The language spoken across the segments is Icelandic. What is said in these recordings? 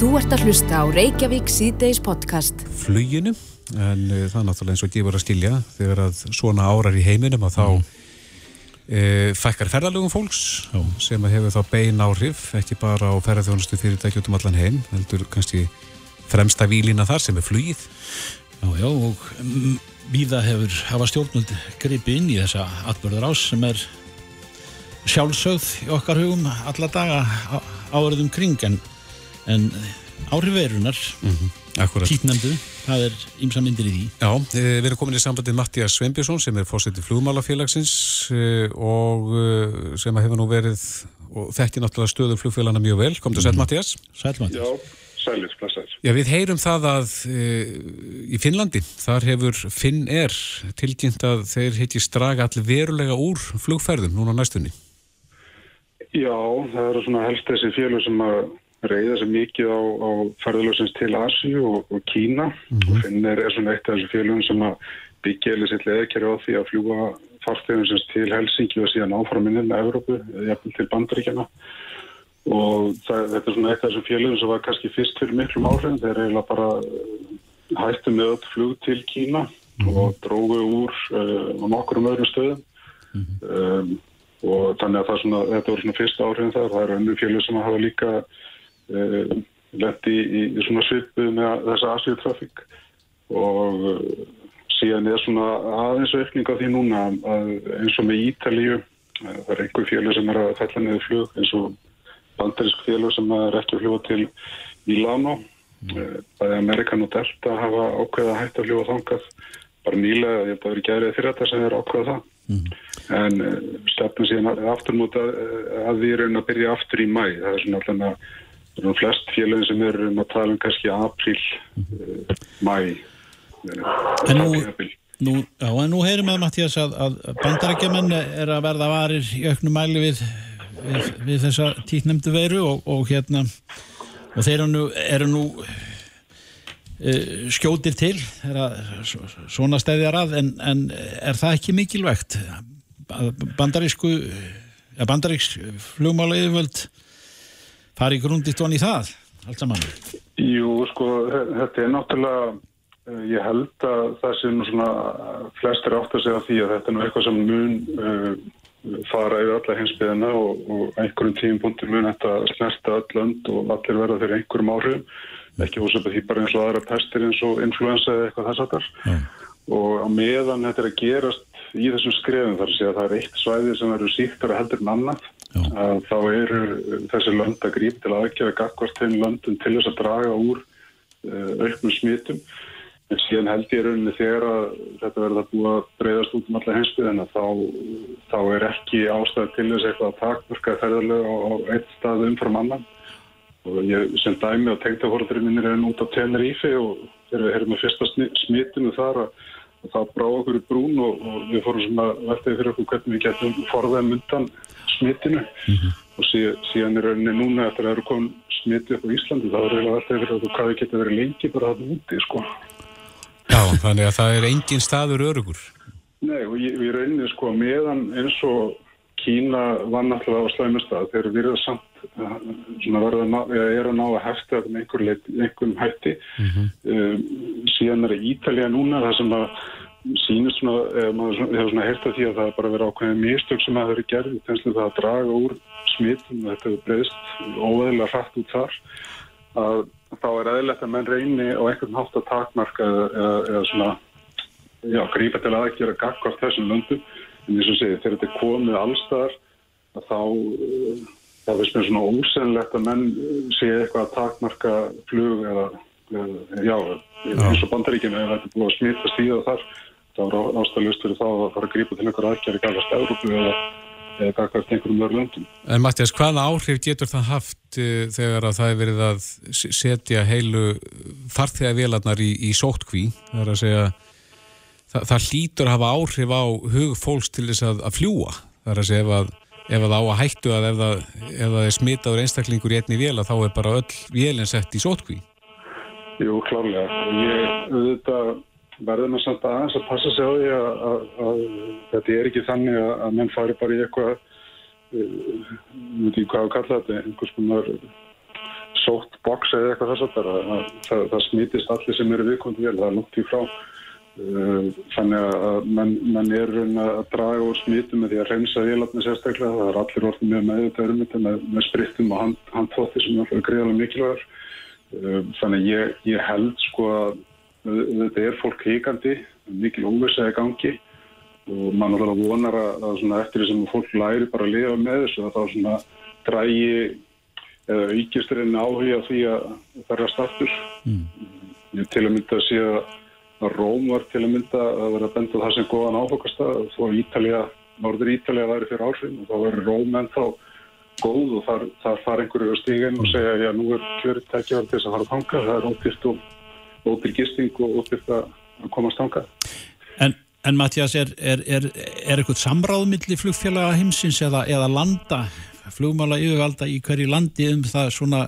Þú ert að hlusta á Reykjavík síðdeis podcast. Fluginu, en uh, það er náttúrulega eins og gefur að skilja þegar að svona árar í heiminum að þá mm. uh, fækkar ferðalögum fólks Já. sem hefur þá bein áhrif, ekki bara á ferðarþjónustu fyrirtæki út um allan heim, heldur kannski fremsta výlina þar sem er flugið. Já, já, og mm, víða hefur hafa stjórnund gripi inn í þessa atbörður ás sem er sjálfsögð í okkar hugum alla daga áverðum kring en, en áhrifverunar mm -hmm. kýtnendu, það er ímsa myndir í því. Já, eh, við erum komin í sambandið Mattias Sveinbjörnsson sem er fórsetið flugmálafélagsins eh, og eh, sem hefur nú verið og þekkir náttúrulega stöður flugfélagana mjög vel. Kom til sæl mhm. Mattias? Sæl Mattias. Já, sælir, blessaður. Já, við heyrum það að e, í Finnlandi, þar hefur Finn er tilkynnt að þeir heiti straga allir verulega úr flugferðum núna næstunni. Já, það eru svona helst þessi félug sem að reyða sér mikið á, á ferðalöfsins til Asíu og, og Kína mm -hmm. og Finnir er svona eitt af þessu félugum sem að byggja eða sitt leðekjari á því að fljúa fartegum til Helsingi og síðan áframinni með Evrópu, jafnvel til Bandaríkjana og það, þetta er svona eitt af þessu félugum sem var kannski fyrst fyrir miklum áhrifin, þeir eiginlega bara hættu með öll flug til Kína mm -hmm. og drógu úr uh, á nokkur um öðrum stöðum mm -hmm. um, og þannig að það svona, þetta voru svona fyrsta áhrifin þar, það er önnu fjölu sem hafa líka lendi í, í svona svipu með þessa asíutrafík og uh, síðan er svona aðeins aukning á því núna að eins og með Ítalíu uh, það er einhver fjölu sem er að fella niður flug eins og bandarisk fjölu sem er ekki að fljúa til Milano mm. það er Amerikan og Delta hafa ákveða hægt að fljúa þangað bara nýlega, ég held að vera gærið fyrir þetta sem er ákveða það mm. en stefnum síðan aftur mútið að, að við erum að byrja aftur í mæ það er svona alltaf það er flest félagin sem eru um að tala um kannski april, uh, mæ en nú, nú, já, en nú heyrum við Mattías að, að bandarækjaman er að verða varir í auknum mæli við, við, við þessa títnemdu veru og, og hérna og þeir eru nú, eru nú uh, skjótir til að, svona stæðjar að en, en er það ekki mikilvægt? Bandarísku bandaríks flugmála yfirvöld fari grundist von í það allt saman? Jú, sko, þetta er náttúrulega eh, ég held að það sé nú svona flestir átt að segja því að þetta er nú eitthvað sem mun uh, fara yfir alla hinsbyðina og, og einhverjum tímpunktur mun þetta snerta öll lönd og allir verða fyrir einhverjum áhrifum ekki ósöpa því bara eins og aðra pestir eins og influensa eða eitthvað þess að þar mm. og á meðan þetta er að gerast í þessum skrefum þar sé að það er eitt svæði sem verður síktar að heldur en annað að þá eru þessi lönd að grípa til aðgjöra gagvart þeim löndum til þess að draga úr uh, auknum smitum. En síðan held ég rauninni þegar að þetta verður að búa að breyðast út um alla heimsbyðina þá, þá er ekki ástæði til þess eitthvað að takmörka ferðarlega á, á eitt stað umfram annan. Og ég sem dæmi að tengtahorðurinn minn er út á Tenerife og þegar við erum með fyrsta smitinu þar að og það brá okkur í brún og, og við fórum svona veltaði fyrir okkur hvernig við getum forðað myndan smitinu mm -hmm. og síðan, síðan er rauninni núna eftir að það eru komin smiti upp á Íslandi þá er rauninni veltaði fyrir okkur hvað við getum verið lengi bara að það úti sko. Já, þannig að það er engin staður örugur Nei, og ég, ég rauninni sko meðan eins og Kína var náttúrulega á slæmustad þeir eru virðað samt svona verða að ná, er að ná að hefta með einhver leit, einhverjum hætti. Mm -hmm. um, síðan er Ítalija núna það sem að sínist svona, maður hefur svona hérta því að það er bara verið ákveðið mistök sem að það eru gerð þess að það draga úr smittum þetta hefur breyðist óveðilega hrætt út þar. Að þá er eðlert að menn reyni á einhvern hátt að takmarka eða, eða svona já, grípa til aðeins að gagga á þessum löndum. En eins og segi, þegar þetta er komið allstaðar þá það finnst mér svona ósennlegt að menn sé eitthvað að takmarka flug eða, já, eins og bandaríkjum eða þetta búið að smittast í það þar þá er ástæðalust fyrir þá að fara að grípa til einhver aðgerri gafast Európu eða eða gafast einhverjum öðru löndum. En Mattias, hvaða áhrif getur það haft uh, þegar að það er verið að setja heilu farþegavélarnar í, í sótkví? Það er að segja það, það hlýtur að hafa áhrif á hug fólks til þess að, að fljúa. Það er að segja ef að ef það á að hættu að ef það, ef það er smitaður einstaklingur í einni vél að þá er bara öll vélinn sett í sótkví Jú, klárlega. Ég auðvitað verður maður samt aðeins að passa sig á því að, að, að þetta er ekki þannig að, menn fari bara í eitthvað ég uh, veit ekki hvað að kalla þetta einhvers konar sótt box eða eitthvað þess að það, það, smítist allir sem eru viðkondi vel, það er lútt í frá þannig að menn, menn er að draga úr smítum með því að reynsa vélarni sérstaklega, það er allir orðin með meðvitaður um þetta með, með sprittum og hand, handþótti sem er greiðalega mikilvægur uh, þannig ég, ég held sko að þetta er fólk híkandi mikil óvissaði gangi og mann er alveg vonar að, að eftir því sem fólk læri bara að lifa með þessu að þá svona drægi eða aukist reyna áhuga því að það er að startur mm. ég til að mynda að sé að Róm var til að mynda að vera bendað það sem góðan áfokast að þó Ítalija, Norður Ítalija væri fyrir áhrifin og þá verður Róm ennþá góð og þar, þar far einhverju á stíginn og segja já nú er kjörið tekjað til þess að fara að tanga það er ótyrt og ótyrt gisting og ótyrt að komast tanga En En Mattias, er, er, er, er eitthvað samráðmilli flugfélaga heimsins eða, eða landa, flugmála yfirvalda í hverju landi um það svona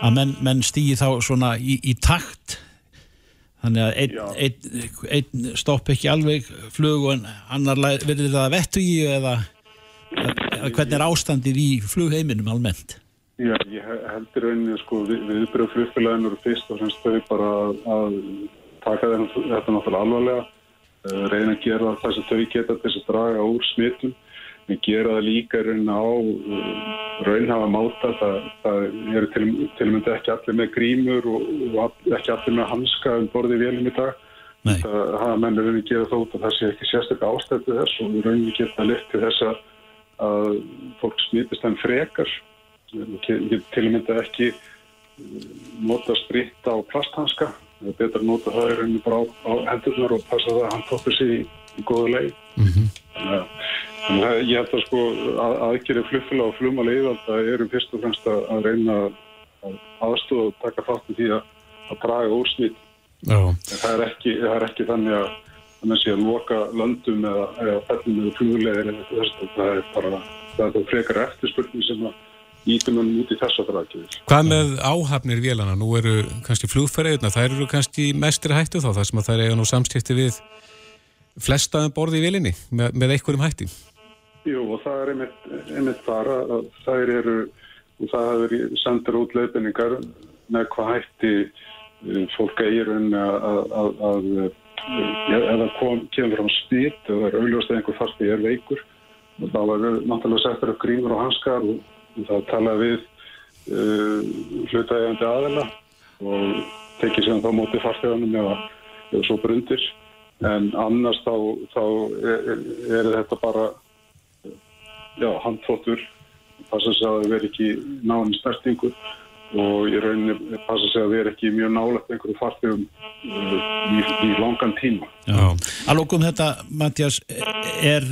að menn, menn stýði þá svona í, í takt þannig að einn ein, ein stopp ekki alveg flug og annar verður það vettu í eða, hvernig er ástandið í flugheiminum almennt? Já, ég heldur rauninni sko við, viðbröð flugfélaginu eru fyrst og semst þau bara að, að taka þetta náttúrulega alvarlega Eh, reyna að gera það sem þau geta til þess að draga úr smittum en gera það líka raun á eh, raunhafa máta. Það, það eru til, til og með ekki allir með grímur og, og ekki allir með hanska um borði vélum í dag. Nei. það hafa mennur raunin að gera þótt að það sé ekki sérstaklega ástættu þess og raunin geta litt til þess að fólk smitist en frekar. Til og með ekki nota spritt á plasthanska. Það er betra að nota það í rauninu bara á, á hendurnar og passa það að hann toppir sér í, í góðu leið mm -hmm. þannig að ég held að sko að, aðgerið flugfélag og flugmáli það eru fyrst og fremst að, reyna að aðstofa og taka þátt í því að, að draga úr smitt það er ekki, það er ekki þannig að þannig að sé að loka löndum eða, eða fellum eða flugleðir það er bara það er frekar eftirspurning sem að ítum hann út í þessa frækjur. Hvað með áhafnir vélana? Nú eru kannski flugferðina, þær eru kannski mestri hættu þá, þar sem að þær eiga nú samskipti við flestaðan borði í vélinni með, með einhverjum hætti. Jú og það er einmitt, einmitt þar að þær eru, og það hefur sendur út leifinningar með hvað hætti eh, fólk eigir að, eða kom, kemur á spýt eða er auðvitað einhver fasti er veikur og þá er náttúrulega settur upp grímur og hanskar og það tala við uh, hlutægjandi aðela og tekið sér þá mótið farþeganum eða, eða svo brundir. En annars þá, þá er, er þetta bara já, handfóttur passa sig að það veri ekki náðan snertingu og ég rauninni passa sig að það veri ekki mjög nálægt einhverju farþegum uh, í, í langan tíma. Að lókum þetta, Mattias er,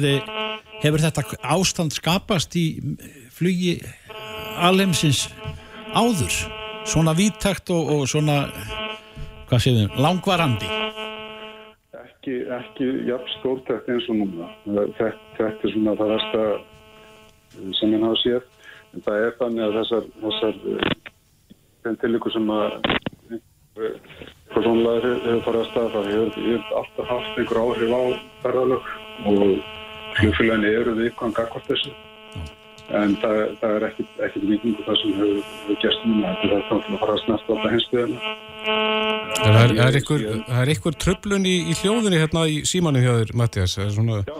hefur þetta ástand skapast í flugi alheimsins áður? Svona vítakt og, og svona hvað séum við, langvarandi? Ekki, ekki jafn stórtækt eins og núna. Þetta, þetta er svona það versta sem ég hafa séð. En það er þannig að þessar þessar þenn tilíku sem að personlega hefur farið að staða það hefur alltaf haft einhver áhrif á ferðalög og hljóðfélagin eru við ykkur angakvart þessu en það, það er ekkit, ekkit vikingu það sem hefur, hefur gæst núna. Þetta er til að fara að snart á það hinstuðina Það er, er, ykkur, er ykkur tröflun í, í hljóðunni hérna í símanu hjá þér, Mattias? Svona... Já,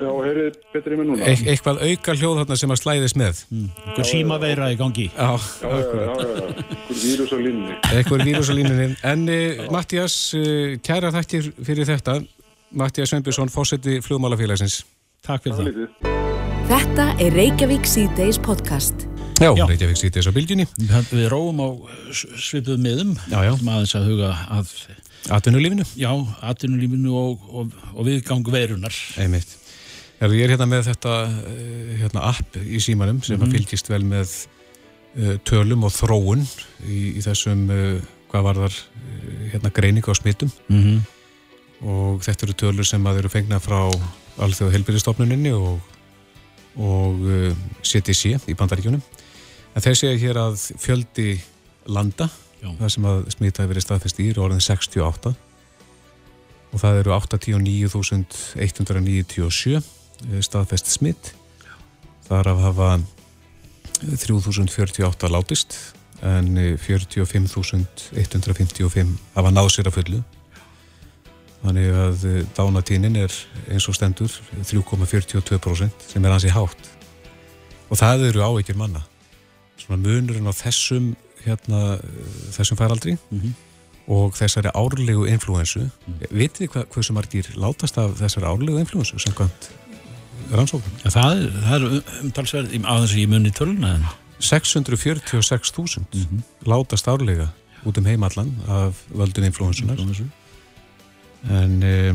já heyrið betur í mig núna e Eitthvað auka hljóð hérna sem að slæðis með mm. Eitthvað símaveira í gangi Já, já, já, eitthvað vírus á línunni Eitthvað vírus á línunni En eh, Mattias, eh, kæra þættir fyrir þetta Mattias Sveinbjörnsson, fósetti fljóðmálafélagsins Takk fyrir það Þetta er Reykjavík C-Days podcast. Já, já. Reykjavík C-Days á bylginni. Við róum á svipuð miðum, maður að huga að... Atvinnulífinu? Já, atvinnulífinu og, og, og viðgang verunar. Einmitt. Ég er hérna með þetta eh, hérna, app í símanum sem mm fylgist vel með uh, tölum og þróun í, í þessum, uh, hvað var þar, hérna greining á smittum. Mm -hmm. Og þetta eru tölur sem að eru fengna frá alþjóða helbyrðistofnuninni og og uh, í bandaríkjunum en þeir segja hér að fjöldi landa Já. það sem að smitaði verið staðfest í er orðin 68 og það eru 89.197 staðfest smitt þar af hafa 3048 látist en 45.155 hafa náð sér að fullu þannig að dánatínin er eins og stendur 3,42% sem er hansi hátt og það eru áveikir manna svona munurinn á þessum hérna, þessum færaldri mm -hmm. og þessari árlegu influensu. Mm -hmm. Vitið þið hvað, hvað sem margir látast af þessari árlegu influensu sem kvant rannsóknum? Ja, það, það er umtalsverð á þess að ég munni töluna. 646.000 mm -hmm. látast árlega út um heimallan af völdun influensunar. Influensu. En, e,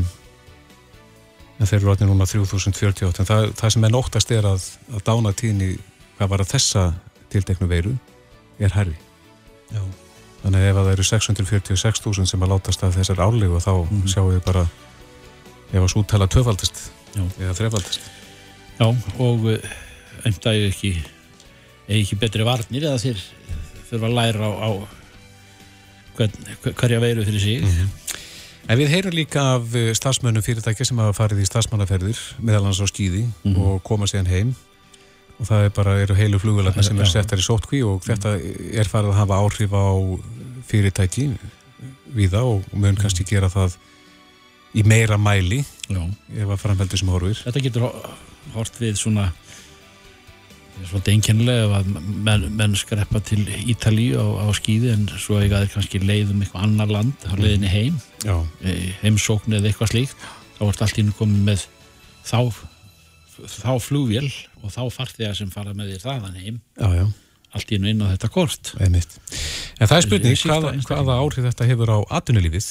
en þeir eru átni núna 3048. En það, það sem er nóttast er að, að dána tíðni hvað var að þessa tildeknu veiru er herri. Já. Þannig að ef það eru 646.000 sem að látast af þessar álegu þá mm -hmm. sjáum við bara ef að súttala töfaldist eða þrefaldist. Já, og einnig að ekki, ekki betri varnir eða þeir þurfa að læra á, á hver, hverja veiru fyrir sig. Mm -hmm. En við heyrum líka af starfsmönnum fyrirtækja sem hafa farið í starfsmannaferðir meðal hans á skýði mm -hmm. og koma síðan heim og það er bara, eru heilu flugularna sem er settar í sótkví og þetta er farið að hafa áhrif á fyrirtæki við það og mun kannski gera það í meira mæli Já. ef að framveldi sem horfir Þetta getur hort við svona svona einkennilega að menn, menn skreppa til Ítali á, á skýði en svo eiga þeir kannski leiðum eitthvað annar land á leiðinni heim. E, heimsókn eða eitthvað slíkt. Þá vart allt ínum komið með þá þá flugvél og þá farþegar sem fara með þér þaðan heim. Já, já. allt í nú inn á þetta kort. Einmitt. En það er spurning hvaða, hvaða áhrif þetta hefur á atvinnulífið?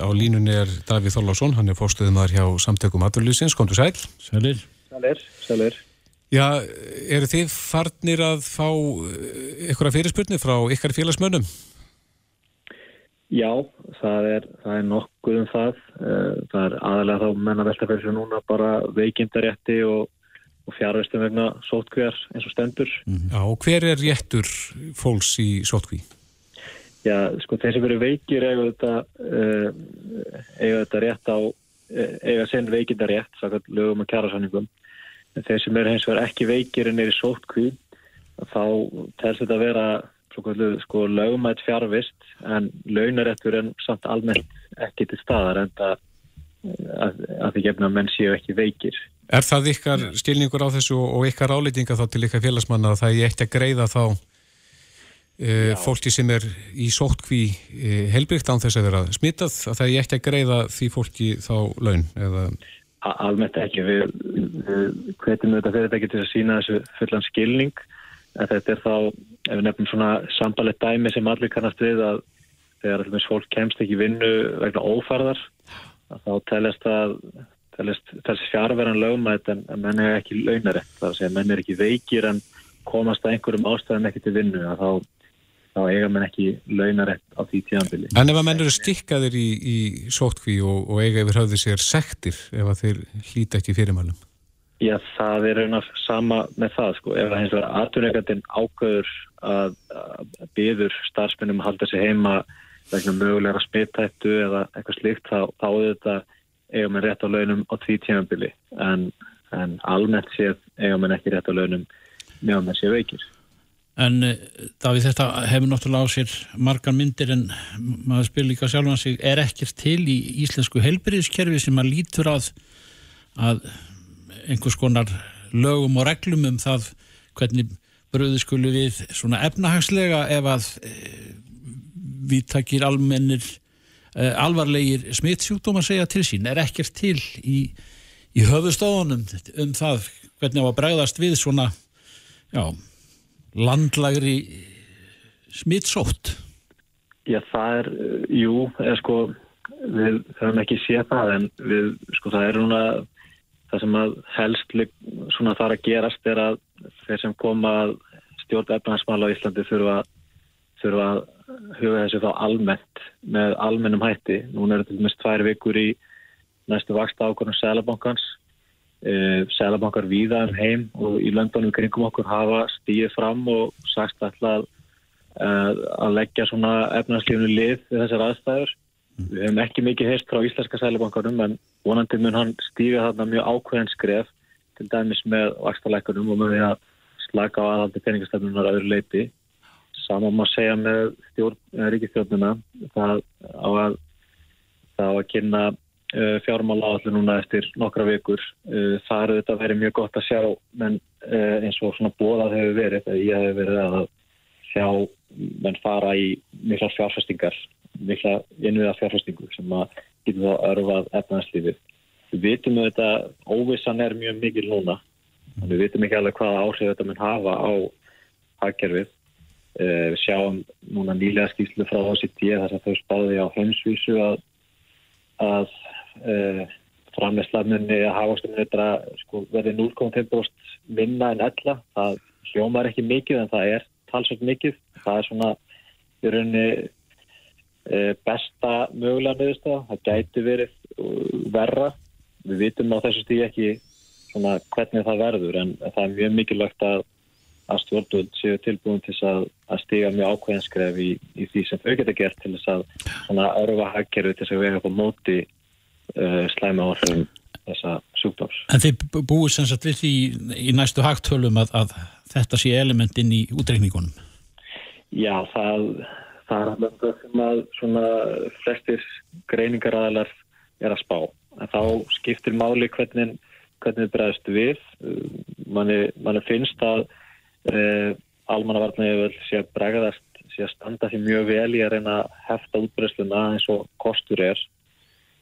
Á línunni er Davíð Þorlásson hann er fórstuðumar hjá samtökum atvinnulífsins, komdu sæl. Sælir Sælir, sælir Já, eru þið farnir að fá ykkur að fyrirspurni frá ykkar félagsmönnum? Já, það er, það er nokkuð um það. Eh, það er aðalega þá menna veltafælsum núna bara veikindarétti og, og fjárvestum vegna sótkvíjar eins og stendur. Mhm. Já, og hver er réttur fólks í sótkví? Já, sko þeir sem eru veikir eiga þetta, uh, eiga þetta rétt á, eh, eiga sen veikindarétt, sakað lögum og kjærasanningum. Þeir sem eru hens vegar ekki veikir en er í sótkví, þá telst þetta að vera sko lögumætt fjárvist en launarettur en samt almennt ekki til staðar en það að, að því gefna menn séu ekki veikir. Er það ykkar stilningur á þessu og ykkar áleitinga þá til ykkar félagsmanna að það er ekki að greiða þá e, fólki sem er í sótkví e, helbyggt án þess að vera smittað að það er ekki að greiða því fólki þá laun eða Almennt ekki, við, hvetjum þetta fyrirtæki til að sína þessu fullan skilning. En þetta er þá, ef við nefnum svona sambalett dæmi sem allir kannast við að þegar allmest fólk kemst ekki vinnu vegna ófarðar þá telest það þessi fjárverðan lögumætt en menn er ekki launarett, það er að segja menn er ekki veikir en komast að einhverjum ástæðan ekki til vinnu. Að þá, þá eiga menn ekki launarett á því tíðanbili. En ef að menn eru stikkaðir í, í sótkví og, og eiga yfir höfði sér sektir ef að þeir hlýta ekki fyrirmælum? Já, það er raunar sama með það sko. Ef það hins vegar aðtunleikandinn ágöður að, að byður starfsmennum að halda sig heima vegna mögulega smittættu eða eitthvað slíkt, þá áður þetta eiga mann rétt á launum á því tímanbili en, en almennt séð eiga mann ekki rétt á launum meðan það sé veikir. En eh, Davíð þetta hefur náttúrulega á sér margar myndir en maður spyr líka sjálf að sig er ekkert til í íslensku helbriðskerfi sem að lítur að að einhvers konar lögum og reglum um það hvernig bröðu skulu við svona efnahagslega ef að e, við takir almennir e, alvarlegir smittsjúkdóma segja til sín? Er ekkert til í, í höfustofunum um það hvernig á að bregðast við svona já, landlagri smittsótt Já það er, jú, eða sko við höfum ekki séð það en við, sko það er núna það sem að helst svona þar að gerast er að þeir sem koma stjórn efnahagsmála á Íslandi þurfa, þurfa að huga þessu þá almennt með almennum hætti. Nún er þetta dæmis tvær vikur í næstu vaksta ákvörnum Sælabankans. E, Sælabankar víða um heim og í löndunum kringum okkur hafa stíðið fram og sagt alltaf að, að leggja svona efnahagslífnu lið við þessar aðstæður. Við hefum ekki mikið heist frá Íslenska Sælabankarum en vonandi mun hann stíga þarna mjög ákveðin skref til dæmis með vakstalækunum og því að slaka á aðhaldi peningastöfnunar öðru leiti. saman má segja með ríkistjórnuna það á að, að kynna fjármála allir núna eftir nokkra vikur. Það eru þetta verið mjög gott að sjá menn uh, eins og svona bóðað hefur verið þegar ég hef verið að sjá menn fara í mikla fjárfestingar, mikla innviða fjárfestingu sem að getur þá örfað efnarslífið. Við vitum að þetta óvissan er mjög mikil núna. Við vitum ekki alveg hvaða áhrif þetta mun hafa á hagkerfið. Uh, við sjáum núna nýlega skýrslu frá OCD þar sem þau spáði á heimsvísu að, að uh, framleyslarmunni að hafastunni sko, verði 0,5% minna en ella. Það hljómar ekki mikið en það er talsveit mikið. Það er svona í rauninni uh, besta mögulega meðustöða. Það gæti verið verra. Við vitum á þessu stíð ekki svona, hvernig það verður en það er mjög mikilvægt að að stjórnvöld séu tilbúin til að, að stiga mjög ákveðinskref í, í því sem þau geta gert til þess að örfa hagkerfi til þess að vega upp á móti uh, slæma áhrifum þessa sjúkdóms. En þið búið sem sagt við því í næstu hagtölum að, að þetta sé element inn í útreikningunum? Já, það, það er alveg sem að svona flestir greiningaræðalar er að spá. En þá skiptir máli hvernig, hvernig bregðast við. Manni, manni finnst að Uh, almannavarnið sé að bregðast, sé að standa því mjög vel í að reyna að hefta útbreysluna eins og kostur er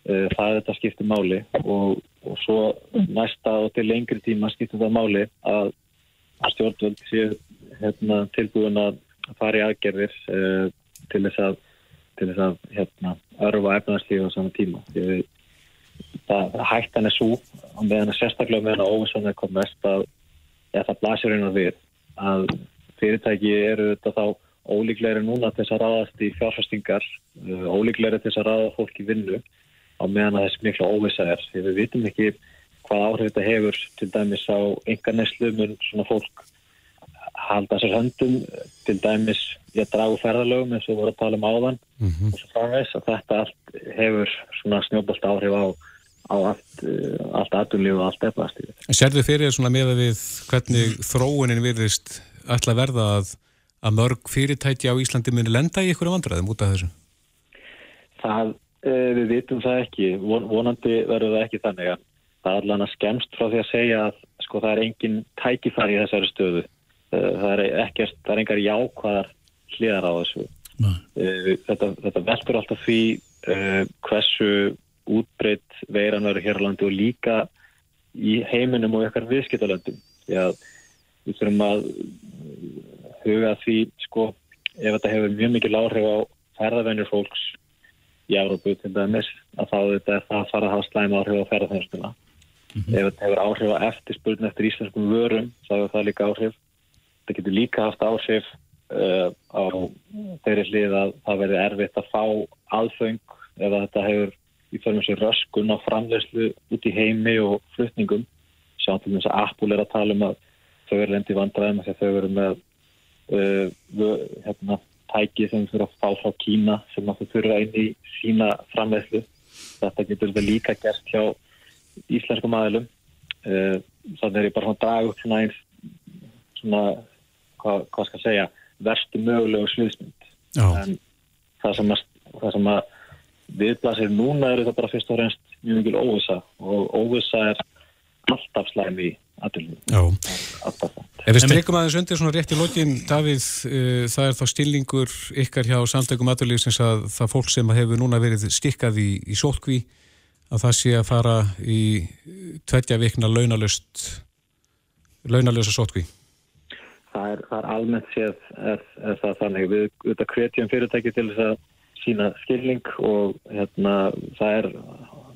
það er þetta skiptið máli og, og svo næsta og til lengri tíma skiptið það máli að, stjórnvöld sé hérna, tilbúin að fara í aðgerðir uh, til þess að til þess að hérna, örfa efnarslíf á saman tíma. Við, það, hættan er svo og meðan að sérstaklega meðan að óvissan er komast að ja, það blasir einu við að fyrirtæki eru þetta þá ólíklegri núna til þess að ráðast í fjárfæstingar, uh, ólíklegri til þess að ráða fólk í vinnu á meðan að þess mikla óvisa er. Við vitum ekki hvað áhrif þetta hefur til dæmis á enga neslu mun svona fólk halda sér höndum til dæmis ég dragu ferðalögum eins og voru að tala um áðan mm -hmm. og svo framvegs að þetta allt hefur svona snjóbolt áhrif á á allt, eh, allt aðunlíf og allt eflastíð. Serðu fyrir svona með að við hvernig þróunin virðist ætla að verða að, að mörg fyrirtæki á Íslandi muni lenda í ykkur vandræðum út af þessu? Það, við vitum það ekki, Von, vonandi verður það ekki þannig að það er allan að skemst frá því að segja að sko það er engin tækifæri í þessari stöðu. Eh, það er ekkert, það er engar jákvæðar hliðar á þessu. Þetta, þetta veldur alltaf því hversu útbreytt veiran verður hér á landi og líka í heiminum og ykkar viðskiptalöndum. Við þurfum að huga því sko ef þetta hefur mjög mikil áhrif á ferðavennir fólks í Európu til dæmis að þá þetta er það að fara að hafa slæma áhrif á ferðavennstuna. Mm -hmm. Ef þetta hefur áhrif á eftirspurnin eftir íslenskum vörum þá hefur það líka áhrif. Það getur líka haft áhrif uh, á þeirri hlið að það verður erfitt að fá aðföng ef þetta hefur í förmum sér röskun á framlegslu út í heimi og flutningum sjá til þess að Apple er að tala um að þau eru lendi vandræðum að þau eru með uh, hérna, tæki sem eru að fá frá Kína sem þau þurfa inn í sína framlegslu þetta getur þetta líka gert hjá íslenskum aðilum. Uh, þannig er ég bara svona drag upp svona eins svona, hvað, hvað skal segja verstu mögulegu sluðsmynd en það sem að, það sem að viðblasir núna er þetta bara fyrst og reynst mjög mikil óvisa og óvisa er alltaf slæm í. Ef við streikum aðeins undir svona rétt í lokin, Davíð, uh, það er þá stillingur ykkar hjá samtökum aðlunlífsins að það fólk sem hefur núna verið stikkað í, í sótkví að það sé að fara í tveggja vikna launalust launalösa sótkví. Það er, það er almennt séð er, er það þannig. Við auðvitað hvetjum fyrirtæki til þess að sína skilning og hérna það er,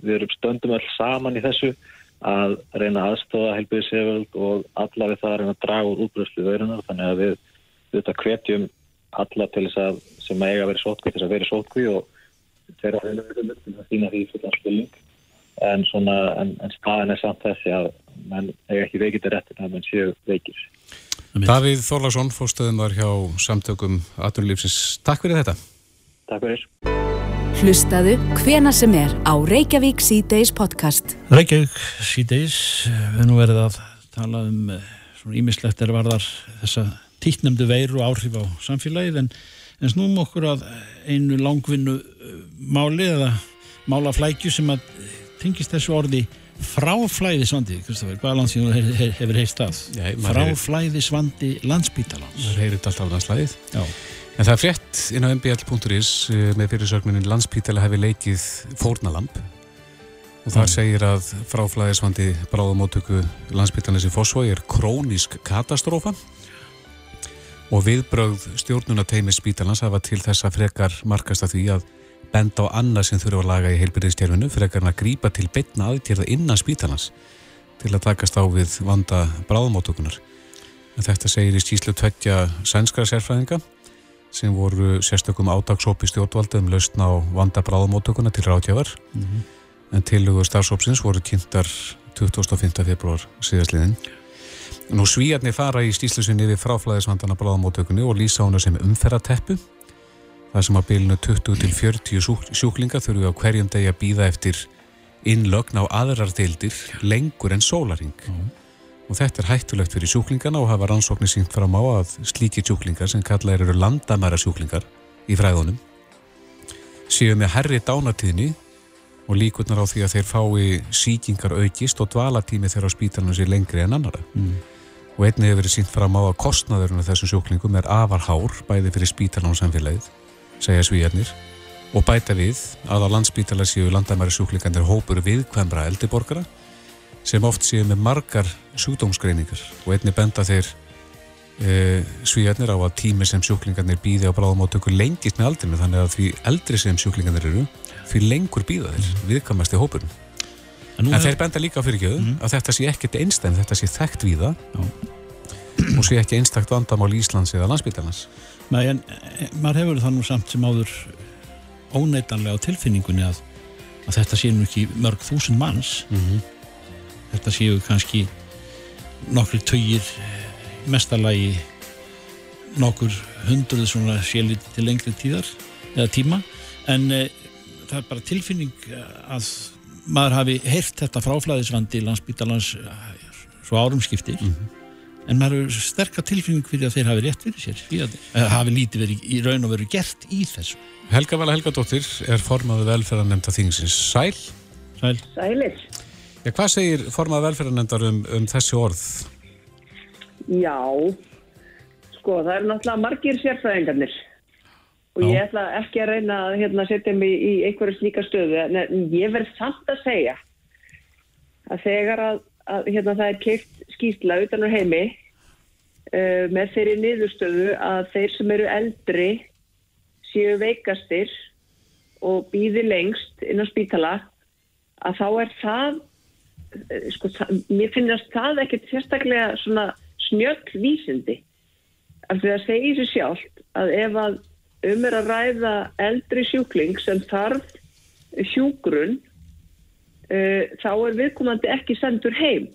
við erum stöndum all saman í þessu að reyna aðstofa helbiðseföld og alla við það að reyna að draga úr útbröðslu veirunar þannig að við þetta hvetjum alla til þess að sem að eiga að vera sótkví til þess að vera sótkví og þeirra til að sína því fullan skilning en, svona, en, en staðin er samt þessi að menn eiga ekki veikið réttin að menn séu veikir. Davíð Þorlarsson, fórstöðum var hjá samtökum Atunlífsins. Takk fyrir þetta. Takk fyrir. Hlustaðu hvena sem er á Reykjavík C-Days podcast. Reykjavík C-Days, við nú verðum að tala um eh, svona ímislegt er varðar þessa tíknemdu veiru áhrif á samfélagið en, en snúm okkur að einu langvinnu uh, máli eða málaflækju sem að tengist þessu orði fráflæðisvandi, Kristoffer, hvaða landsíðun hefur, hefur, hefur heist að? Fráflæðisvandi landsbítalans. Það heyrið alltaf á landslæðið. Já. En það er frétt inn á mbl.is eh, með fyrirsögnunin landsbítala hefur leikið fórnalamp og þar mm. segir að fráflæðisvandi bráðamótöku landsbítalans í Fossvói er krónísk katastrófa og viðbröð stjórnunateimi spítalans hafa til þessa frekar markast að því að benda á annað sem þurfa að laga í heilbyrðistjárfinu frekar en að grýpa til betna aðtjörða innan spítalans til að takast á við vanda bráðamótökunar. En þetta segir í skýslu tveggja sænskara sérfræðinga sem voru sérstökum ádagsópi stjórnvaldum lausna á vanda bráðamótökuna til ráðtjávar mm -hmm. en tilugu starfsópsins voru kynntar 25. februar síðastliðin. Nú svíjarnir fara í stíslusinni við fráflæðisvandana bráðamótökunni og lýsa hana sem umferrateppu. Það sem að bylnu 20 til 40 sjúklinga þurfu á hverjum degi að býða eftir innlögn á aðrar deildir lengur en sólaring. Mm. Og þetta er hættulegt fyrir sjúklingana og hafa rannsóknir sínt fram á að slíki sjúklingar sem kallaðir eru landamæra sjúklingar í fræðunum séu með herri dánatíðni og líkurnar á því að þeir fái síkingar aukist og dvalatími þeirra á spítalunum sé lengri en annara. Mm og einnig hefur verið sínt fram á að kostnaðurinn af þessum sjúklingum er afar hár bæði fyrir spítalan og samfélagið, segja svíjarnir og bæta við að á landspítala séu landamæri sjúklingandir hópur viðkvæmra eldiborgara sem oft séu með margar sjúkdómsgreiningar og einnig benda þeir e, svíjarnir á að tími sem sjúklingarnir býði á bráðamáttöku lengist með aldrinu þannig að því eldri sem sjúklingarnir eru því lengur býða þeir viðkvæmast í hópurum En, en þeir benda líka fyrir ekki mm. að þetta sé ekkert einstæðin, þetta sé þekkt við það og sé ekki einstakt vandamál Íslands eða landsbytjarnas. Nei, en maður hefur það nú samt sem áður óneitanlega á tilfinningunni að, að þetta sé nú ekki mörg þúsund manns. Mm -hmm. Þetta séu kannski nokkur töyir mestalagi nokkur hundruð svona sélit til lengri tíðar eða tíma. En e, það er bara tilfinning að maður hafi heyrt þetta fráflæðisvandi landsbítalans eh, svo árum skiptir. Mm -hmm. en maður hefur sterkar tilfinning fyrir að þeir hafi rétt fyrir sér eða hafi lítið verið í raun og verið gert í þessu. Helga Vala Helgadóttir er formaðu velferðarnemnda þingsins. Sæl. Sæl. Sælir ja, Hvað segir formaðu velferðarnemdar um, um þessi orð? Já sko það eru náttúrulega margir sérfræðingarnir og ég ætla ekki að reyna að hérna, setja mig í einhverju slíka stöðu en ég verð samt að segja að þegar að, að hérna, það er keitt skýrsla utan á heimi uh, með þeirri niðurstöðu að þeir sem eru eldri séu veikastir og býði lengst inn á spítala að þá er það sko, það, mér finnast það ekkert sérstaklega svona snjöll vísindi. Af því að segja sér sjálft að ef að um er að ræða eldri sjúkling sem þarf hjúgrun uh, þá er viðkomandi ekki sendur heim.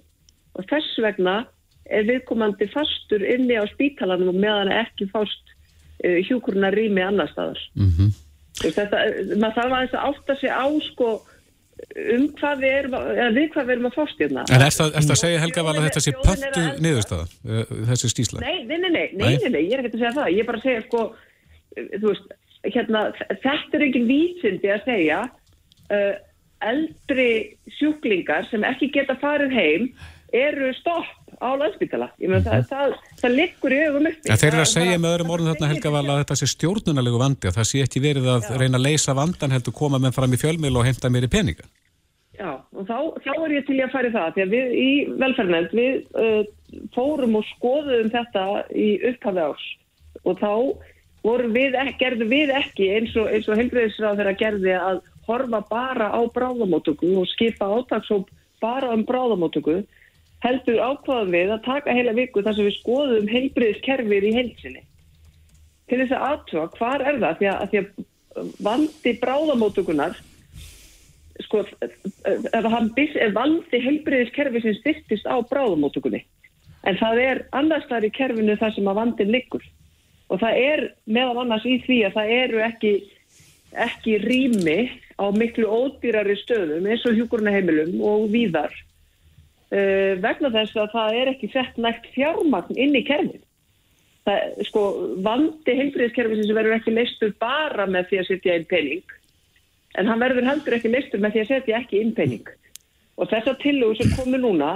Og þess vegna er viðkomandi fastur inni á spítalanum og meðan ekki fást uh, hjúgruna rými annar staðar mm -hmm. þetta, maður þarf að þess að átta sig á sko um hvað við erum að, eða við hvað við erum að fást hérna. En er það að segja Helga val að þetta sé pöntu niðurstaða, þessi stísla? Nei, nei, nei, nei, ég er ekki að segja það, ég er bara að segja sko þú veist, hérna, þetta er engin vísindi að segja uh, eldri sjúklingar sem ekki geta farið heim eru stopp á landsbytala ég meina það, það, það liggur í augum uppi. Ja, Þeir eru að segja með öðrum orðin þarna Helga Val að þetta sé stjórnunalegu vandi að það sé ekki verið að Já. reyna að leysa vandan heldur koma með fram í fjölmil og henda mér í peninga. Já, og þá, þá er ég til að fara í það því að við í velferðnend við uh, fórum og skoðum þetta í upphafi árs. Og þá við, gerðum við ekki eins og, og helbriðisráð þeirra gerði að horfa bara á bráðamótöku og skipa átagsóp bara um bráðamótöku heldur ákvaðum við að taka heila viku þar sem við skoðum heilbriðiskerfið í heilsinni til þess að aðtúa hvar er það því að, að vandi bráðamótökunar sko ef vandi heilbriðiskerfið sem styrtist á bráðamótökunni en það er annars þar í kerfinu þar sem að vandin liggur. Og það er meðal annars í því að það eru ekki, ekki rými á miklu ódýrari stöðum eins og hjúkurnaheimilum og víðar uh, vegna þess að það er ekki sett nægt fjármagn inn í kerfin það, sko, vandi heilbriðiskerfisins verður ekki leistur bara með því að setja inn pening en hann verður heldur ekki leistur með því að setja ekki inn pening. Og þessar tillögur sem komu núna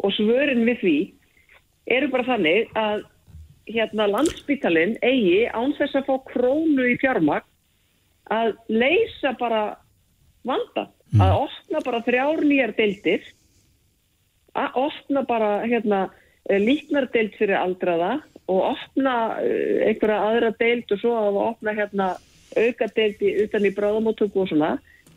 og svörin við því eru bara þannig að hérna landsbytalinn eigi án þess að fá krónu í fjármagn að leysa bara vanda, að opna bara þrjár nýjar deildir að opna bara hérna líknardeild fyrir aldraða og opna eh, einhverja aðra deild og svo að opna hérna auka deild í, utan í bráðamóttöku og svona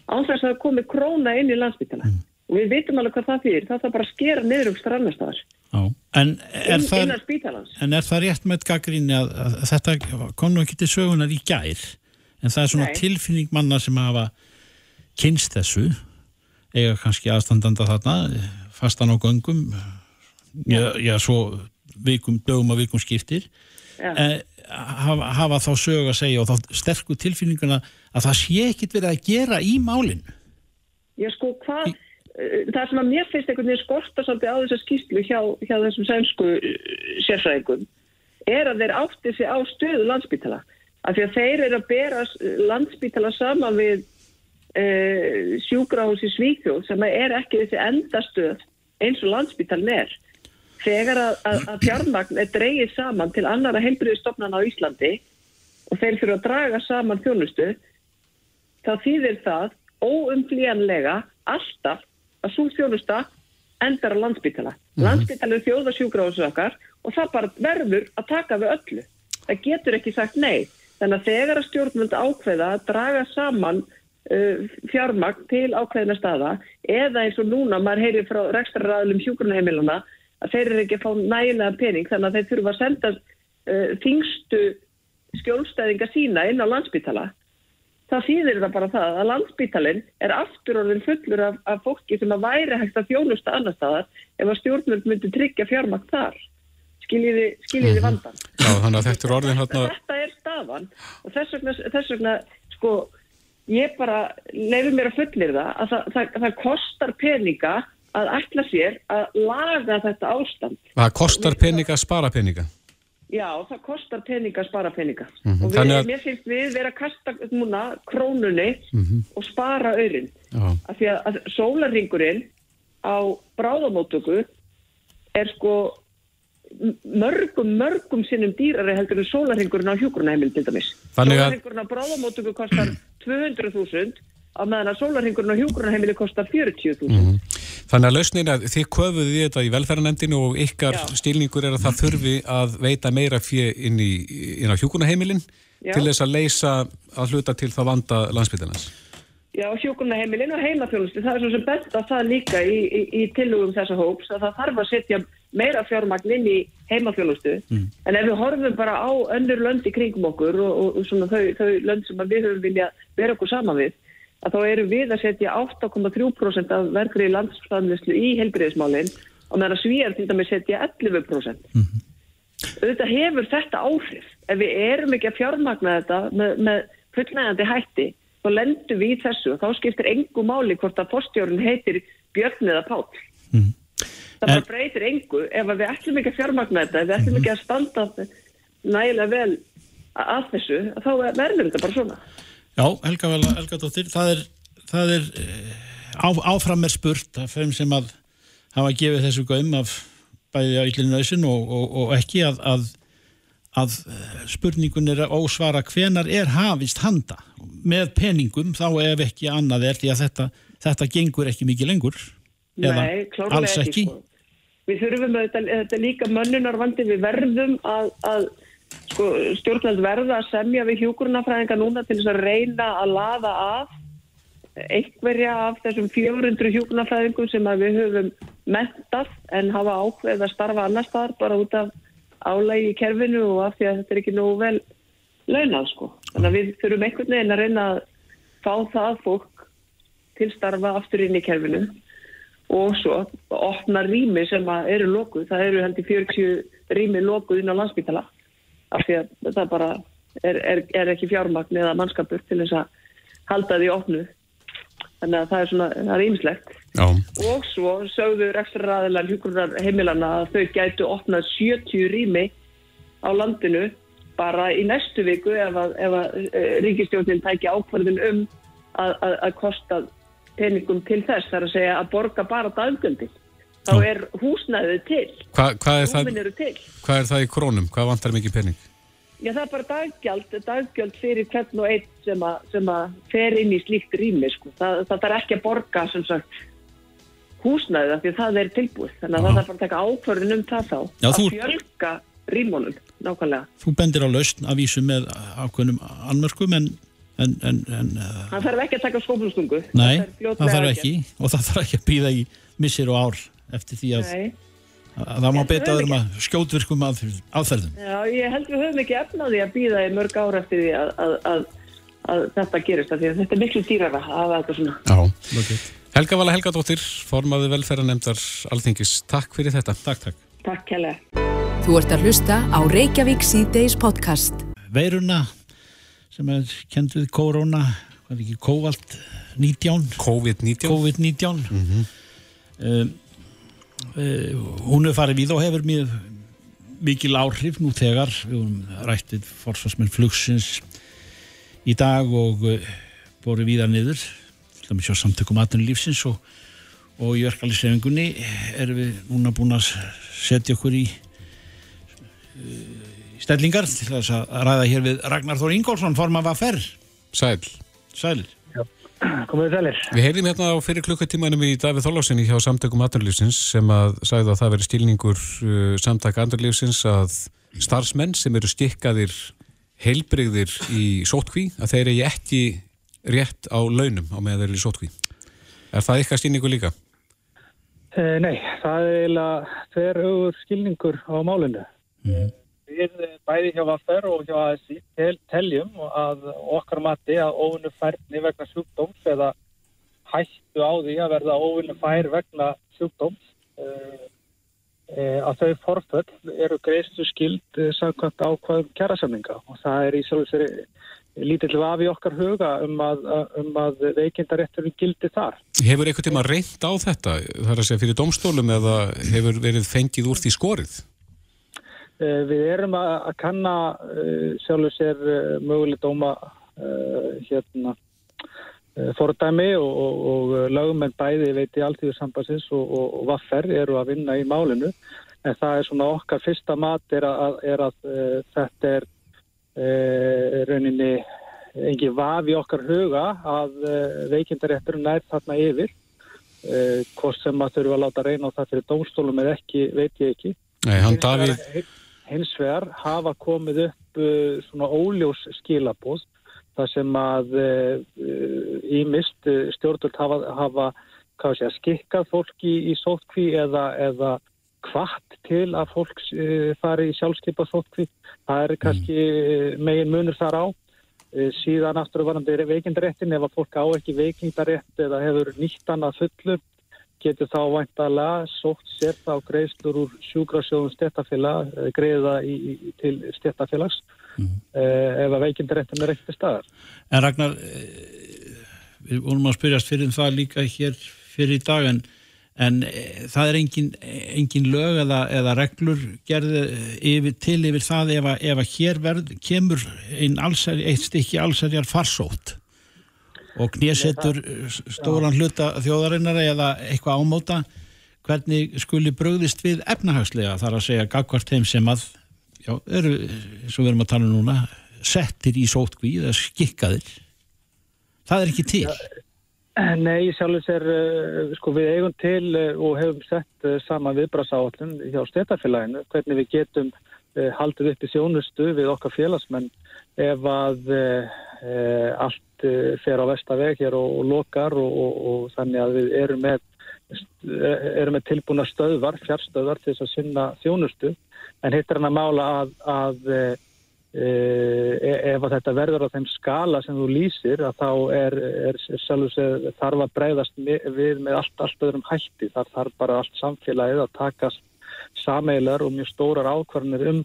án þess að það komi króna inn í landsbytala og við vitum alveg hvað það fyrir, það þarf bara að skera niður um strannastæðar Já. En er, inn, en er það rétt með gaggríni að, að þetta kom nú ekki til sögunar í gær? En það er svona Nei. tilfinning manna sem hafa kynst þessu eiga kannski aðstandanda þarna fastan á göngum já, já svo vikum, dögum að vikum skiptir Já. eh, hafa, hafa þá sög að segja og þá sterku tilfinninguna að það sé ekkit verið að gera í málin Já, sko, hvað, eh, það sem að mér finnst einhvern veginn skorta svolítið á þessa skýslu hjá, hjá þessum sænsku eh, sérfræðingum er að þeir átti sig á stöðu landsbítala. Af því að þeir eru að bera landsbítala saman við e, sjúkrahús í Svíkjóð sem er ekki þessi endastöð eins og landsbítalin er. Þegar að, að, að fjármagn er dreigið saman til annara heilbriðistofnana á Íslandi og þeir fyrir að draga saman þjónustu þá þýðir það óumflíjanlega alltaf að svo þjónusta endar á landsbytala. Mm Landsbytala er þjóðasjúgráðs okkar og það bara verður að taka við öllu. Það getur ekki sagt nei. Þannig að þegar að stjórnvöld ákveða að draga saman fjármagn til ákveðina staða eða eins og núna maður heyrir frá rekstraræðlum hjúgrunheimiluna að þeir eru ekki að fá nægilega pening þannig að þeir þurfa að senda uh, þingstu skjólstæðinga sína inn á landsbytala það þýðir það bara það að landsbítalinn er aftur orðin fullur af, af fólki sem að væri hægt að þjónusta annar staðar ef að stjórnvöld myndi tryggja fjármakt þar. Skiljiði, skiljiði vandan. Já, þannig að þetta er orðin hérna Þetta er staðan og þess vegna, þess vegna sko, ég bara leifir mér að fullir það að það, það, það kostar peninga að ætla sér að laga þetta ástand. Það kostar peninga að spara peninga Já, það kostar peninga að spara peninga. Mhm, Og við, að- mér finnst við vera að kasta núna krónunni og spara. Já, Af því að, að sólarringurinn á bráðamóttöku er sko mörgum, mörgum sinnum dýrari heldur en sólarringurinn á hjúgrunheimil til dæmis. Þannig að- Sólarringurinn á bráðamóttöku kostar 200.000 á meðan að sólarringurinn á hjúgrunheimili kostar 40.000. Þannig að lausnin að þið köfuðu því þetta í velferðarnemdinu og ykkar Já. stilningur er að það þurfi að veita meira fjö inn, inn á hjúkunaheimilin Já. til þess að leysa að hluta til það vanda landsbytarnas. Já, hjúgrunheimilin og heimaþjónustu, það er svo sem bent að það líka í, í, í tillögum þessa hóps að það þarf að setja meira fjármagn inn í heimaþjónustu. En ef við horfum bara á önnur lönd í kringum okkur og, og, og svona þau, þau lönd sem við höfum vilja vera okkur saman við, að þá erum við að setja 8,3% af verkri landsframlislu í helbriðismálinn og meðan svíjar til dæmis setja 11%. Auðvitað hefur þetta áhrif. Ef við erum ekki að fjármagna þetta með, með fullnægandi hætti, þá lendum við í þessu og þá skiptir engu máli hvort að postjórun heitir Björn eða Páll. Það bara En- breytir engu ef við ætlum ekki að fjármagna þetta, ef við ætlum ekki að standa nægilega vel að þessu, þá verður þetta bara svona. Já, Helga Helga Dóttir, það er, það er eh, á, áfram er spurt af þeim sem að hafa gefið þessu gaum af bæði á yllinu nöysin og, og, og ekki að, að, að eh, spurningun er að ósvara hvenar er hafist handa með peningum þá ef ekki annað er því að þetta, þetta gengur ekki mikið lengur eða Nei, klárlega alls ekki. Sko. Við þurfum auðvitað, þetta er líka mönnunarvandi, við verðum að, að sko, stjórnveld verða að semja við hjúkurunafræðinga núna til þess að reyna að laða af einhverja af þessum 400 hjúkurunafræðingum sem að við höfum mentað en hafa ákveð að starfa annar staðar bara út af álægi í kerfinu og af því að þetta er ekki nógu vel launað sko. Þannig að við þurfum einhvern veginn að reyna að fá það fólk til starfa aftur inn í kerfinu. Og svo opna rými sem eru lokuð, það eru heldur 40 rými lokuð inn á landsbytala af því að það bara er, er, er ekki fjármagn eða mannskapur til þess að halda því opnu þannig að það er svona, það er ýmislegt og svo sögðu rekstraræðilar hjúkurnar heimilana að þau gætu opnað 70 rými á landinu bara í næstu viku ef að, að uh, ríkistjórnin tæki ákvarðin um að, að, að kosta peningum til þess, þar að segja að borga bara daggjöldin. Þá Já. er húsnæðið til, Hva, hvað, er húmin eru til. hvað er það í krónum? Hvað vantar mikið pening? Já, það er bara daggjald, daggjöld fyrir hvern og einn sem, sem að fer inn í slíkt rými, sko. Það, það þarf ekki að borga, sem sagt, húsnæðið, af því að það er tilbúið. Þannig að það þarf bara að taka ákvörðin um það þá. Já, að þú- fjölga rýmónum, nákvæmlega. Þú bendir á lausn að vísu með ákveðnum anmörkum en, en, en, en uh, Það þarf ekki að taka skóflustungu. nei, er það fljótlega þarf aðgerð. ekki og það þarf ekki að býða í missir og ár eftir því að, Nei. Að það má höfum öðrum að skjótvirkum aðferð- aðferðum. Já, ég held við höfum ekki efnaði að býða í mörg ára eftir því að, að, að, að þetta gerist, af því að þetta er miklu dýrara að hafa þetta svona. Já. Helga Vala Helgadóttir, formaði velferðanemdar Alþingis. Takk fyrir þetta. Takk, takk. Takk kærlega. Þú ert að hlusta á Reykjavík síðdeis podcast. Veiruna sem er kend við korona, hvað er ekki, kóvalt 19, COVID-19. COVID-19 mm hún er farið við og hefur mjög mikil áhrif nú þegar. Við höfum rættið forsvarsmenn flugsins í dag og uh, boru viða niður til dæmis á samtökum atvinnulífsins og, og í verkefliðsrefingunni erum við núna búin að setja okkur í uh, stellingar til þess að ræða hér við Ragnar Þór Ingólfsson forman var ferr Sæl. Sælir Komið þið sælir. Við heyrðum hérna á fyrir klukkutímanum í Davíð Þorlásinni hjá samtökum Andurlífsins sem að sagði að það veri stílningur uh, samtaka Andurlífsins að starfsmenn sem eru stikkaðir heilbrigðir í sótkví að þeir eigi ekki rétt á launum á meðan þeir eru í sótkví. Er það ykkar stílningu líka? Eh, nei, það er eiginlega þverjugur skilningur á málinu. Við eh, bæði hjá Vaffer og hjá ASI tel, teljum að okkar mati að óvinnu færni vegna sjúkdóms eða hættu á því að verða óvinnu fær vegna sjúkdóms eh, eh, að þau forföll eru greiðstu skild eh, samkvæmt ákvaðum kjærasamninga og það er í sér lítill vafi okkar huga um að, um að veikindarétturinn gildi þar. Hefur einhvern tíma reynd á þetta? Það er að segja fyrir domstólum eða hefur verið fengið úr því skorið? Eh, Við erum að, að kanna uh, sjálfur sér uh, möguleg dóma hérna fordæmi og, og, og lögumenn bæði veit í alltíðursambansins og, og, og vaffer eru að vinna í málinu. En það er svona okkar fyrsta mat er að, er að uh, þetta er uh, rauninni engin vafi okkar huga að uh, veikindarétturinn nær þarna yfir. Hvort sem að þurfa að láta reyna á það fyrir dómstólum eða ekki, veit ég ekki. Nei, hann Davíð, hins vegar hafa komið upp uh, svona óljós skilabóð þar sem að ímist uh, stjórnvöld hafa, hafa sé að skikkað fólk í, í sótkví eða, eða kvart til að fólk uh, fari í sjálfskeipa sótkví. Það er kannski uh, megin munur þar á. Uh, síðan aftur varandi veikindaréttin ef að fólk á ekki veikindarétt eða hefur nýtt annað fullu getur þá væntalega sótt sér þá greiðslur úr sjúkrasjóðum stjættafélag, greiða í, til stjættafélags mm. ef að veikindaréttin er ekkert staðar. En Ragnar, eh, við vorum að spyrjast fyrir um það líka hér fyrir í dag en, en eh, það er engin, engin lög eða, eða reglur gerði yfir, til yfir það ef að, ef að hér verð, kemur ein allsæri, eitt stykki allsærjar farsótt og knésettur stóran hluta þjóðarinnar eða eitthvað ámóta hvernig skuli bröðist við efnahagslega þar að segja gagvart þeim sem að já, eru, eins og við erum að tala um núna settir í sótkví eða skikkaðir? Það er ekki til. Nei, sjálfur sér, uh, sko við eigum til og hefum sett sama viðbrasáallun hjá stjættafélaginu hvernig við getum haldið upp í þjónustu við okkar félagsmenn ef að uh, allt fer á vestaveg hér og, og lokar og, og, og þannig að við erum með, erum með tilbúna stöðvar, fjarstöðvar til þess að sinna þjónustu en hitt er hann að mála að, að Uh, ef að þetta verður á þeim skala sem þú lýsir að þá er, er, er þarf að breyðast við með allt, allt öðrum hætti. Þar þarf bara allt samfélagið að takast sameilar og mjög stórar ákvarðanir um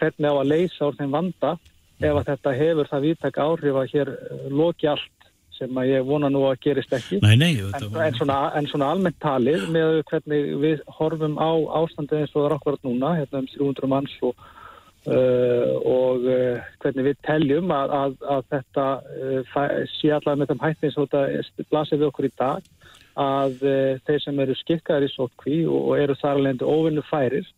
hvernig á að leysa úr þeim vanda ef að þetta hefur það viðtaka áhrif að hér loki allt sem að ég vona nú að gerist ekki. Nei, nei, en, en, svona, en svona almennt talið með hvernig við horfum á ástandið eins og það er okkur núna, hérna um 300 manns og uh, og uh, hvernig við teljum að, að, að þetta uh, sé allavega með þeim hættin svo þetta blasir við okkur í dag að þeir sem eru skikkaðir í sótkví og, og eru þar alveg óvinnu færir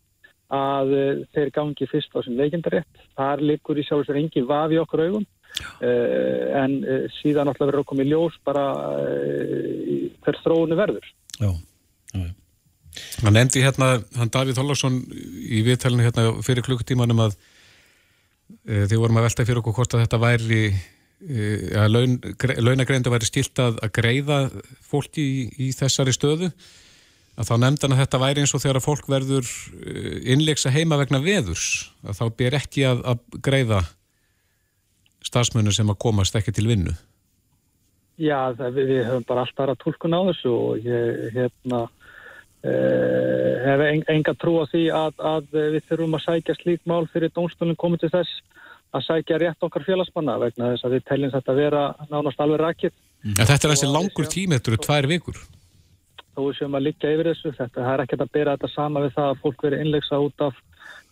að uh, þeir gangi fyrst á sem leikindarétt. Þar likur í sjálfsvegar engi vafi okkur augum uh, en síðan alltaf verður okkur með ljós bara hver þróunu verður. Já, já, já. Hann endi hérna, hann Davíð Þóllarsson í viðtælinu hérna fyrir klukkutímanum að e, þið vorum að velta fyrir okkur hvort að þetta væri að laun, launagreindu væri stilt að, að greiða fólki í, í þessari stöðu að þá nefndan að þetta væri eins og þegar að fólk verður e, innleiksa heima vegna veðurs að þá ber ekki að, að greiða stafsmunum sem að komast ekki til vinnu Já, það, við, við höfum bara alltaf aðra tólkun á þessu og ég, hérna Uh, hef enga trú á því að, að við þurfum að sækja slík mál fyrir dónstólinn komið til þess að sækja rétt okkar félagsmanna vegna þess að við teljum þetta að vera nánast alveg rækitt. Mm. Þetta er þessi langur tími, þetta eru tvær vikur. Þó sem að liggja yfir þessu, þetta er ekki að bera þetta sama við það að fólk veri innleiksa út af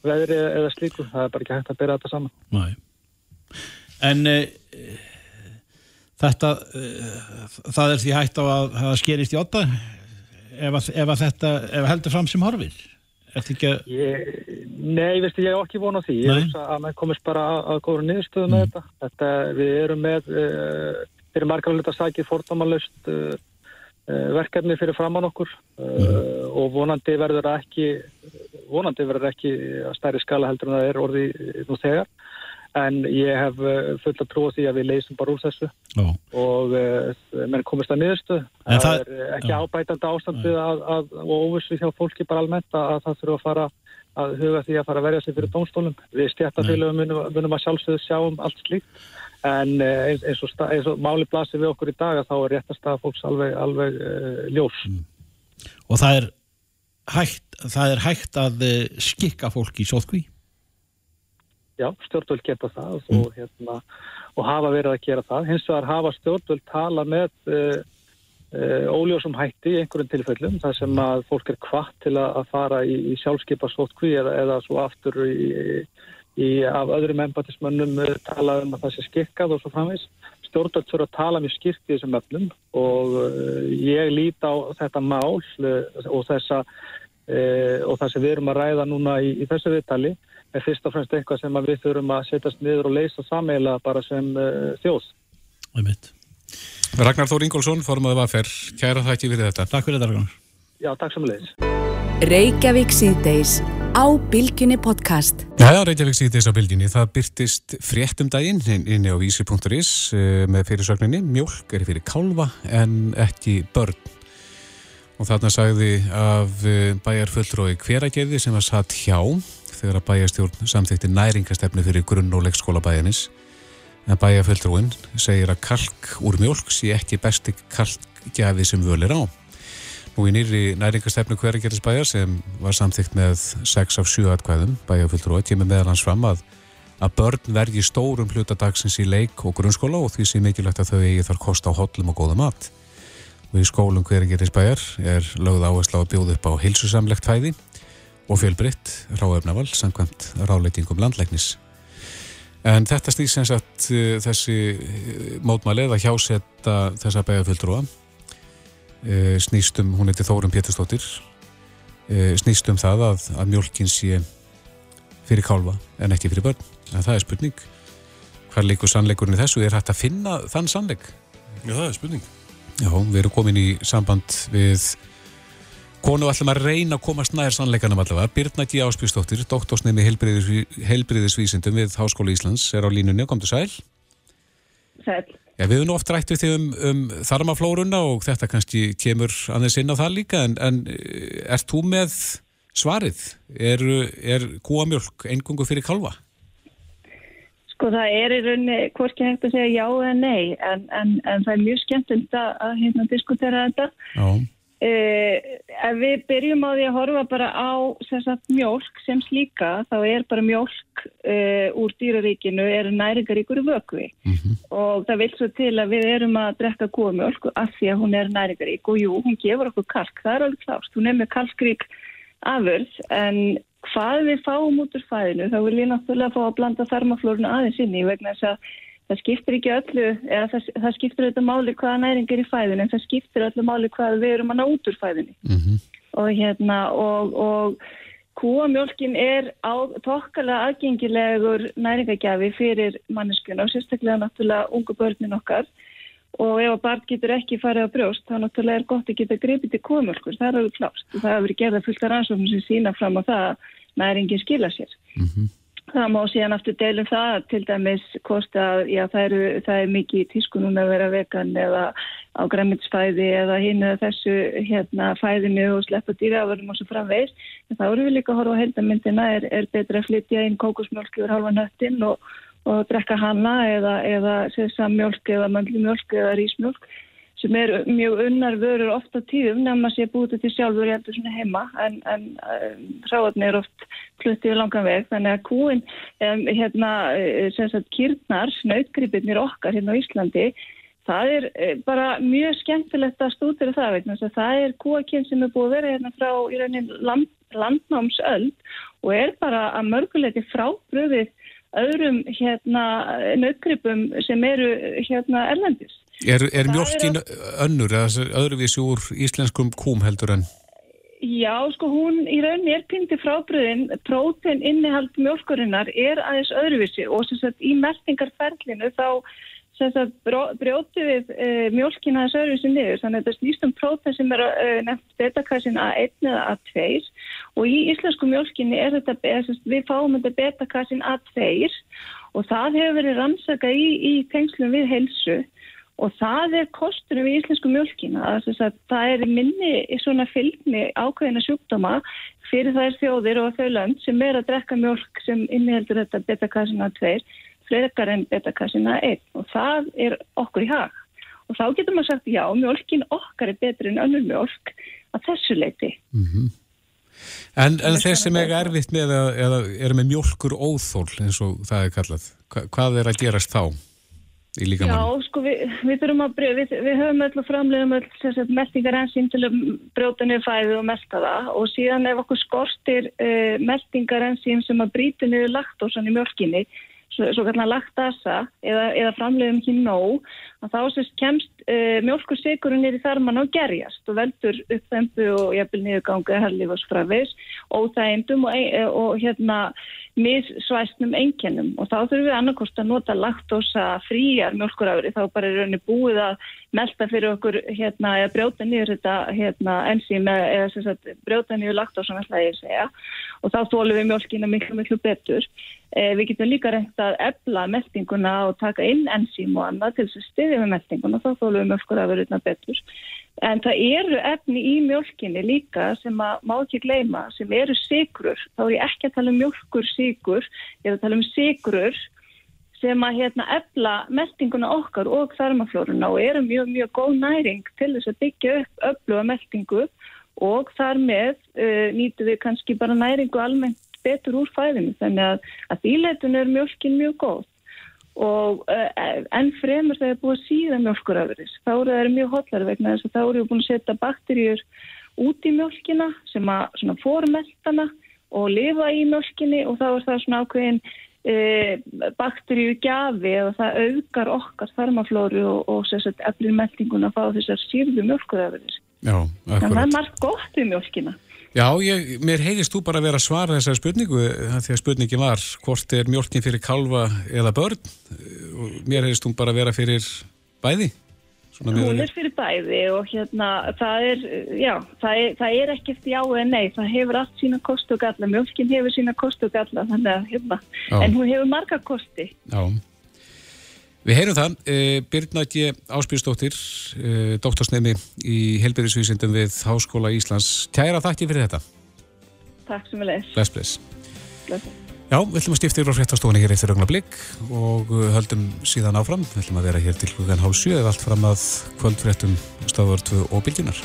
veðri eða slíku, það er bara ekki hægt að bera þetta sama. Næ, en e, þetta, e, það er því hægt á að það skerist í åtta? ef, ef að þetta ef heldur fram sem horfið að... ég, Nei, veistu, ég hef ekki vonað því ég veist að maður komist bara að, að góða niðurstöðu mm. með þetta. þetta við erum með uh, fyrir margarlega sækið fordómanlaust uh, uh, verkefni fyrir framann okkur. Mm. og vonandi verður ekki vonandi verður ekki að stærri skala heldur en það er orði nú þegar. En ég hef eh, fullt að trúa því að við leysum bara úr þessu. Ó. og menn komist að niðurstu það, það er ekki ábætandi ástandið að, að, og óvissu hjá fólki bara almennt að það þurfa að fara að huga því að fara að verja sig fyrir dónstólum við stjættafélagum munum, munum að sjálfsögðu sjá um allt slíkt en uh, eins, eins, og, eins og máli blasir við okkur í dag að þá er réttast að fólks alveg, alveg uh, ljós mm. og það er hægt, það er hægt að skikka fólki í sótkví já, stjórnvöld geta það mm. og, hérna, og hafa verið að gera það. Hins vegar hafa stjórnvöld tala með uh, uh, óljósum hætti í einhverjum tilfellum þar sem að fólk er kvart til að fara í, í sjálfskeipa stóttkví eða, eða svo aftur í, í, af öðrum embatismönnum uh, tala um að það sé skikkað og svo framvegs. Stjórnvöld fyrir að tala mjög skýrt í þessum öfnum og uh, ég lít á þetta mál uh, og þessa uh, og það sem við erum að ræða núna í þessu viðtali er fyrst og fremst eitthvað sem við þurfum að setjast niður og leysa sameila bara sem uh, þjóð. Ragnar Þór Ingólfsson, formadur Vafer, kæra þakki fyrir þetta. Takk fyrir þetta, Ragnar. Já, takk samanlegis. Reykjavík síðdeis á Bilginni podcast. Já, já, Reykjavík síðdeis á Bilginni. Það byrtist fréttum daginn inn á vísi.is eh, með fyrirsögninni. Mjölk er fyrir kálva en ekki börn. Og þarna sagði af eh, bæjarfullrói hveragerði sem var satt hjá þegar að bæjastjórn samþykti næringastefnu fyrir grunn- og leikskólabæjanis en bæjaföldrúin segir að kalk úr mjölk sé ekki besti kalkgjafi sem völir á. Nú í nýri næringastefnu hveragerðisbæjar sem var samþykt með 6 af 7 atkvæðum bæjaföldrúi tími meðalans fram að að börn vergi stórum hlutadagsins í leik og grunnskóla og því sé mikilvægt að þau eigi þar kosta á hotlum og góða mat. Og í skólum hveragerðisbæjar er lögð áherslu á að bjóða upp á hilsusamlegt fæði og fjölbritt ráefnaval samkvæmt ráleitingum landlæknis. En þetta stýr sem sagt eh, þessi eh, mótmælið að hjásetta þessa eh, snýstum, hún heiti Þórum Péturstóttir snýstum það að, að mjölkin sé fyrir kálva en ekki fyrir börn. En það er spurning. Hvað líkur sannleikurinn í þessu? Er hægt að finna þann sannleik? Já, það er spurning. Já, við erum komin í samband við Konu ætlum að reyna að komast nær sannleikanum allavega. Birna G. Áspjústóttir, doktorsnemi heilbriðisvísindum við Háskóla Íslands, er á línunni. Komdu sæl. Sæl. Já, við höfum oft rætt við þig um, um þarmaflórunna og þetta kannski kemur aðeins inn á það líka, en, en eh, ert þú með svarið? Er, er kúamjölk engungu fyrir kalva? Sko það er í rauninni hvorki hægt að segja já eða nei, en, en, en það er mjög skemmt að hérna, diskutera þetta. Já. Uh, ef við byrjum á því að horfa bara á sagt, mjölk sem slíka þá er bara mjölk uh, úr dýraríkinu er næringaríkur vögvi mm -hmm. og það vil svo til að við erum að drekka kómjölk af því að hún er næringarík og jú, hún gefur okkur kalk, það er alveg klást, hún er með kalkrík afurð en hvað við fáum út úr fæðinu þá vil ég náttúrulega fá að blanda þarmaflórunu aðeins inn í vegna þess að það skiptir ekki öllu, eða það, það skiptir öllu máli hvaða næring er í fæðinu en það skiptir öllu máli hvað við erum að ná út úr fæðinu mm -hmm. og hérna og, og kúamjölkin er á tokkalega aðgengilegur næringagjafi fyrir manneskuna og sérstaklega náttúrulega ungu börnin okkar og ef að barn getur ekki farið á brjóst þá náttúrulega er gott að geta gripið til kúamjölkur, það er alveg klást og það hefur gerða fullt af rannsóknum sem sína fram á það að næringin skila sér. Mm -hmm. Það má síðan aftur deilum það til dæmis hvort að já, það, eru, það er mikið tískunum að vera vegan eða á græmitsfæði eða hinn eða þessu hérna, fæðinu og sleppa dýraverðum og svo framvegs. En þá eru við líka að horfa á heldamindina, er, er betra að flytja inn kókusmjölk yfir halva nöttin og, og drekka hanna eða, eða sesamjölk eða mandlimjölk eða rísmjölk sem er mjög unnar vörur ofta tíðum nefn að sé búið til sjálfur í endur svona heima en, en um, hráðarni er oft kluttið langan veg. Þannig að kúin um, hérna, eh, sem sagt kýrnar, snautgripirnir okkar hérna á Íslandi það er eh, bara mjög skemmtilegt að stúdira það vegna þess að það er kúakinn sem er búið að vera hérna frá í raunin land, landnámsöld og er bara að mörguleiti frábröðið öðrum hérna nautgripum sem eru hérna erlendis Er, er mjölkin er önnur eða öðruvísi úr íslenskum kúm heldur en? Já, sko hún í rauninni er pindi frábriðin, prótein innihald mjölkurinnar er aðeins öðruvísi og sem sagt í meldingarferlinu þá sem sagt brjóti við e, mjölkina aðeins öðruvísi niður. Þannig að þetta snýst um prótein sem er e, nefnt betakassin A1 eða A2 og í íslensku mjölkinni er þetta, er, við fáum þetta betakassin A2 og það hefur verið rannsaka í, í tengslum við helsu Og það er kostunum í íslensku mjölkina að það er minni í svona fylgni ákveðina sjúkdóma fyrir þær þjóðir og þau lönd sem er að drekka mjölk sem inniheldur þetta betakassina 2 fleikar en betakassina 1 og það er okkur í hag. Og þá getur maður sagt já, mjölkin okkar er betri en önnur mjölk að þessu leiti. Mm -hmm. En, en þeir sem er erfitt með eða er með mjölkur óþól eins og það er kallað, hvað er að gerast þá? Í líkamann? Já, sko við, við þurfum að breyða, við, við höfum öll og framleiðum öll meldingar ensým til að brjóta niður fæðu og melda það og síðan ef okkur skortir uh, meldingar ensým sem að bríti niður laktósan í mjölkinni, svo, svo kallar laktasa eða, eða framleiðum ekki nóg, þá sérst kemst uh, mjölkursigurinn niður í þarman á gerjast og veldur uppþempu og jafnvel niðurganga herlíf og það eindum og, og hérna missvæstnum einkennum og þá þurfum við annarkost að nota laktosa fríjar mjölkurafri þá bara er rauninni búið að melda fyrir okkur hérna eða brjóta nýður þetta hérna enzím eða sem sagt brjóta nýður laktosa með hlæðið segja og þá þólum við mjölkina miklu miklu betur. Eh, við getum líka reynt að ebla meldinguna og taka inn enzím og annað til þess að styðja með meldinguna og þá þólum við mjölkurafri betur. En það eru efni í mjölkinni líka sem að má ekki gleyma sem eru sigrur. Þá er ég ekki að tala um mjölkur sigur, ég er að tala um sigrur sem að hérna efla meldinguna okkar og þarmaflórunna og eru mjög, mjög góð næring til þess að byggja upp öfluga meldingu og þar með uh, nýtu við kannski bara næringu almennt betur úr fæðinu. Þannig að, að þýleitun er mjölkin mjög góð og uh, enn fremur þegar búið að síða mjölkurafurins þá eru það mjög hotlar vegna þess að þá eru búin að setja bakterjur út í mjölkina sem að fórmeltana og lifa í mjölkinni og þá er það svona ákveðin uh, bakterju gafi eða það auðgar okkar þarmaflóru og, og sérstaklega eflir meldinguna að fá þessar sírðu mjölkurafurins þannig að það er margt gott í mjölkina Já, ég, mér heyrist þú bara að vera að svara þessari spurningu því að spurningi var hvort er mjölkin fyrir kalva eða börn? Og mér heyrist þú bara að vera fyrir bæði Hún er fyrir bæði og hérna það er, já, það er, það er ekkert já eða nei, það hefur allt sína kostu og galla, mjölkin hefur sína kostu og galla þannig að hérna, já. en hún hefur marga kosti. Já Við heyrum það, e, Birna G. Áspýrstóttir, e, doktorsnemi í helbyrðisvísindum við Háskóla Íslands. Kæra þakki fyrir þetta. Takk sem við leys. Bless, bless. Bless. Já, við ætlum að stifta yfir á fréttastofunni hér eftir ögna blikk og höldum síðan áfram. Við ætlum að vera hér til hlugan hálf 7 eða allt fram að kvöldfréttum stafur 2 og bylginar.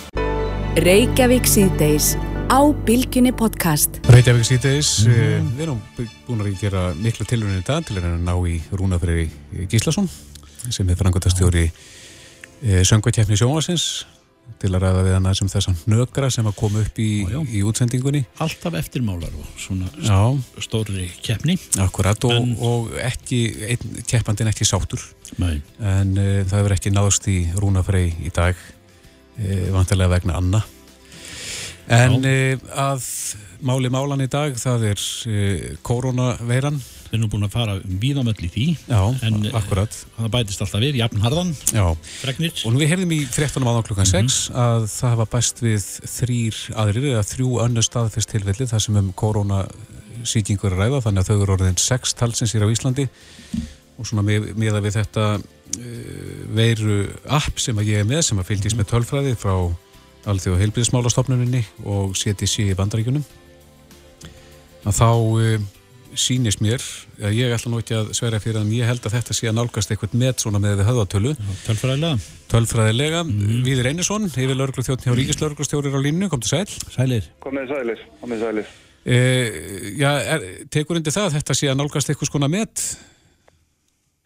Reykjavík síðdeis á Bilginni podcast Reykjavík síðdeis mm -hmm. við erum búin að gera miklu tilvunni í dag til að ná í Rúnafrið Gíslason sem er frangotastjóri e, söngvætjefni sjónvarsins til að ræða við hana sem þessan nögra sem að koma upp í, Já, já. í útsendingunni. Alltaf eftirmálar og svona Já, stóri keppni. akkurat og, En- og ekki, einn keppandinn ekki sátur Nei. en uh, það hefur ekki náðst í rúnafrei í dag vantilega vegna Anna en uh, að máli málan í dag það er uh, koronaveiran Við erum búin að fara víðamöll í því. já, En, eh, akkurat Það bætist alltaf við, jafnharðan, já. fregnir. og nú við heyrðum í fréttunum áðan klukkan 6 að það hafa bæst við þrýr aðrir eða þrjú önnur staðfest tilfelli þar sem um koronasýkingur er að ræða þannig að þau eru orðin 6 talsins hér á Íslandi og svona með, meða við þetta veiru app sem að ég er með sem að fylgist með tölfræði frá Alþjóð heilbíðismálastofnuninni og CTC í bandaríkunum að þá uh, sýnist mér, að ég ætla nú ekki að sverja fyrir en ég held að þetta sé að nálgast eitthvað með svona með við höfðatölu Tölfræðilega. tölfræðilega, mm. Víður Einarsson yfir lauruglu þjóttn hjá Ríkislauruglustjórir á línu. Kom til sæl. Sælir. Komið sælir, komið sælir. e, já, er, tekur undir það að þetta sé að nálgast eitthvað skona met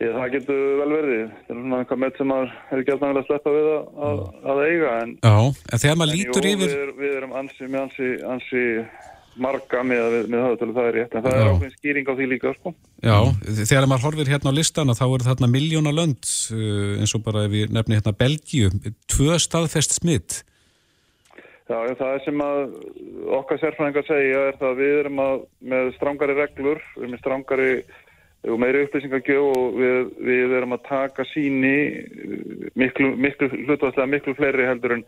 Ég, það getur vel verið. Það er svona eitthvað með sem maður gælt náttúrulega að sleppa við að, að, að eiga. En, já, en þegar maður lítur jú, yfir við, er- við erum ansi, með ansi, ansi marga með, með, höfðatölu, það er rétt. En það Já. er ákveðin skýring á því líka, sko. já, þegar maður horfir hérna á listana þá eru þarna miljóna lönd uh, eins og bara ef ég nefni hérna Belgíu tvö staðfest smitt Já, það er sem að okkar sérfræðingar segja er það að við erum að, með strángari reglur, við erum með strángari og meiri upplýsingagjöf og við, við erum að taka síni eh, miklu, miklu hlutværslega miklu fleiri heldur en,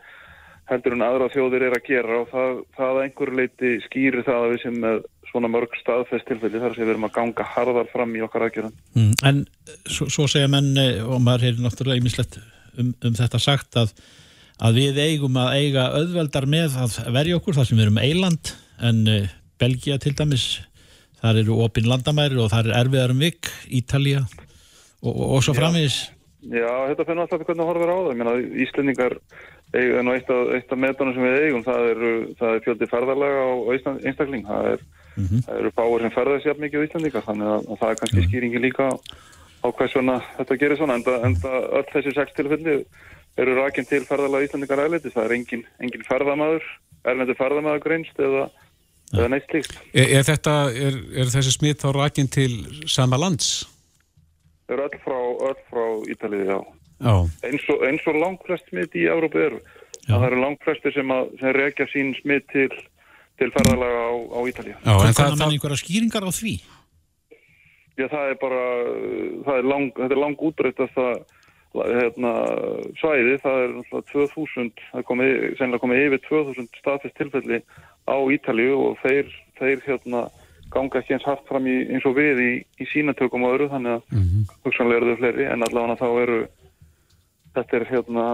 heldur en aðra þjóðir er að gera og það, það að einhverju leiti skýrir það að við sem með svona mörg staðfest tilfelli þar sem við erum að ganga harðar fram í okkar aðgerðan. Mm, en svo, svo segja menn eh, og maður hefur náttúrulega ýmislegt um, um þetta sagt að, að við eigum að eiga auðveldar með að verja okkur þar sem við erum eiland en Belgia til dæmis þar eru opin landamæri og þar er erfiðar um vik, Ítalía og, og, og svo framvegis Já, þetta finnum alltaf hvernig horfir á það. Meina, Íslendingar eiga nú eitt af, eitt af metunum sem við eigum, það er, það er fjöldi ferðarlega Ísland- einstakling. Það, er, það eru fáir sem ferðast jafn mikið á Íslandingar, þannig að, að það er kannski skýringi líka á, hvers vegna þetta gerir svona. Enda, enda öll þessi sex tilfelli eru rakin til ferðarlega Íslandingar æleiti. Það er engin, engin ferðamaður, erlendur ferðamaður greinst eða, eða neitt slíkt. er, er þetta, er, er þessi smitt þá rakin til sama lands? Það eru öll frá, öll frá Ítalið, já. Já, eins og, eins og langflest smitt í Európu eru. Það eru langflestir sem, að, sem rekja sín smitt til, til ferðalaga á, á Ítalíu. já en það, það, einhverja skýringar á því Já, það er bara, það er lang, þetta er lang útbreytast að hérna, svæði, það er náttúrulega 2000, það er komið, sennilega komið yfir 2000 staðfest tilfelli á Ítalíu og þeir, þeir hérna, ganga ekki eins hart fram í, eins og við í, í sínatökum og öðru, þannig að mm -hmm. hugsanlega eru þau fleiri, en allavega þá eru þetta er hérna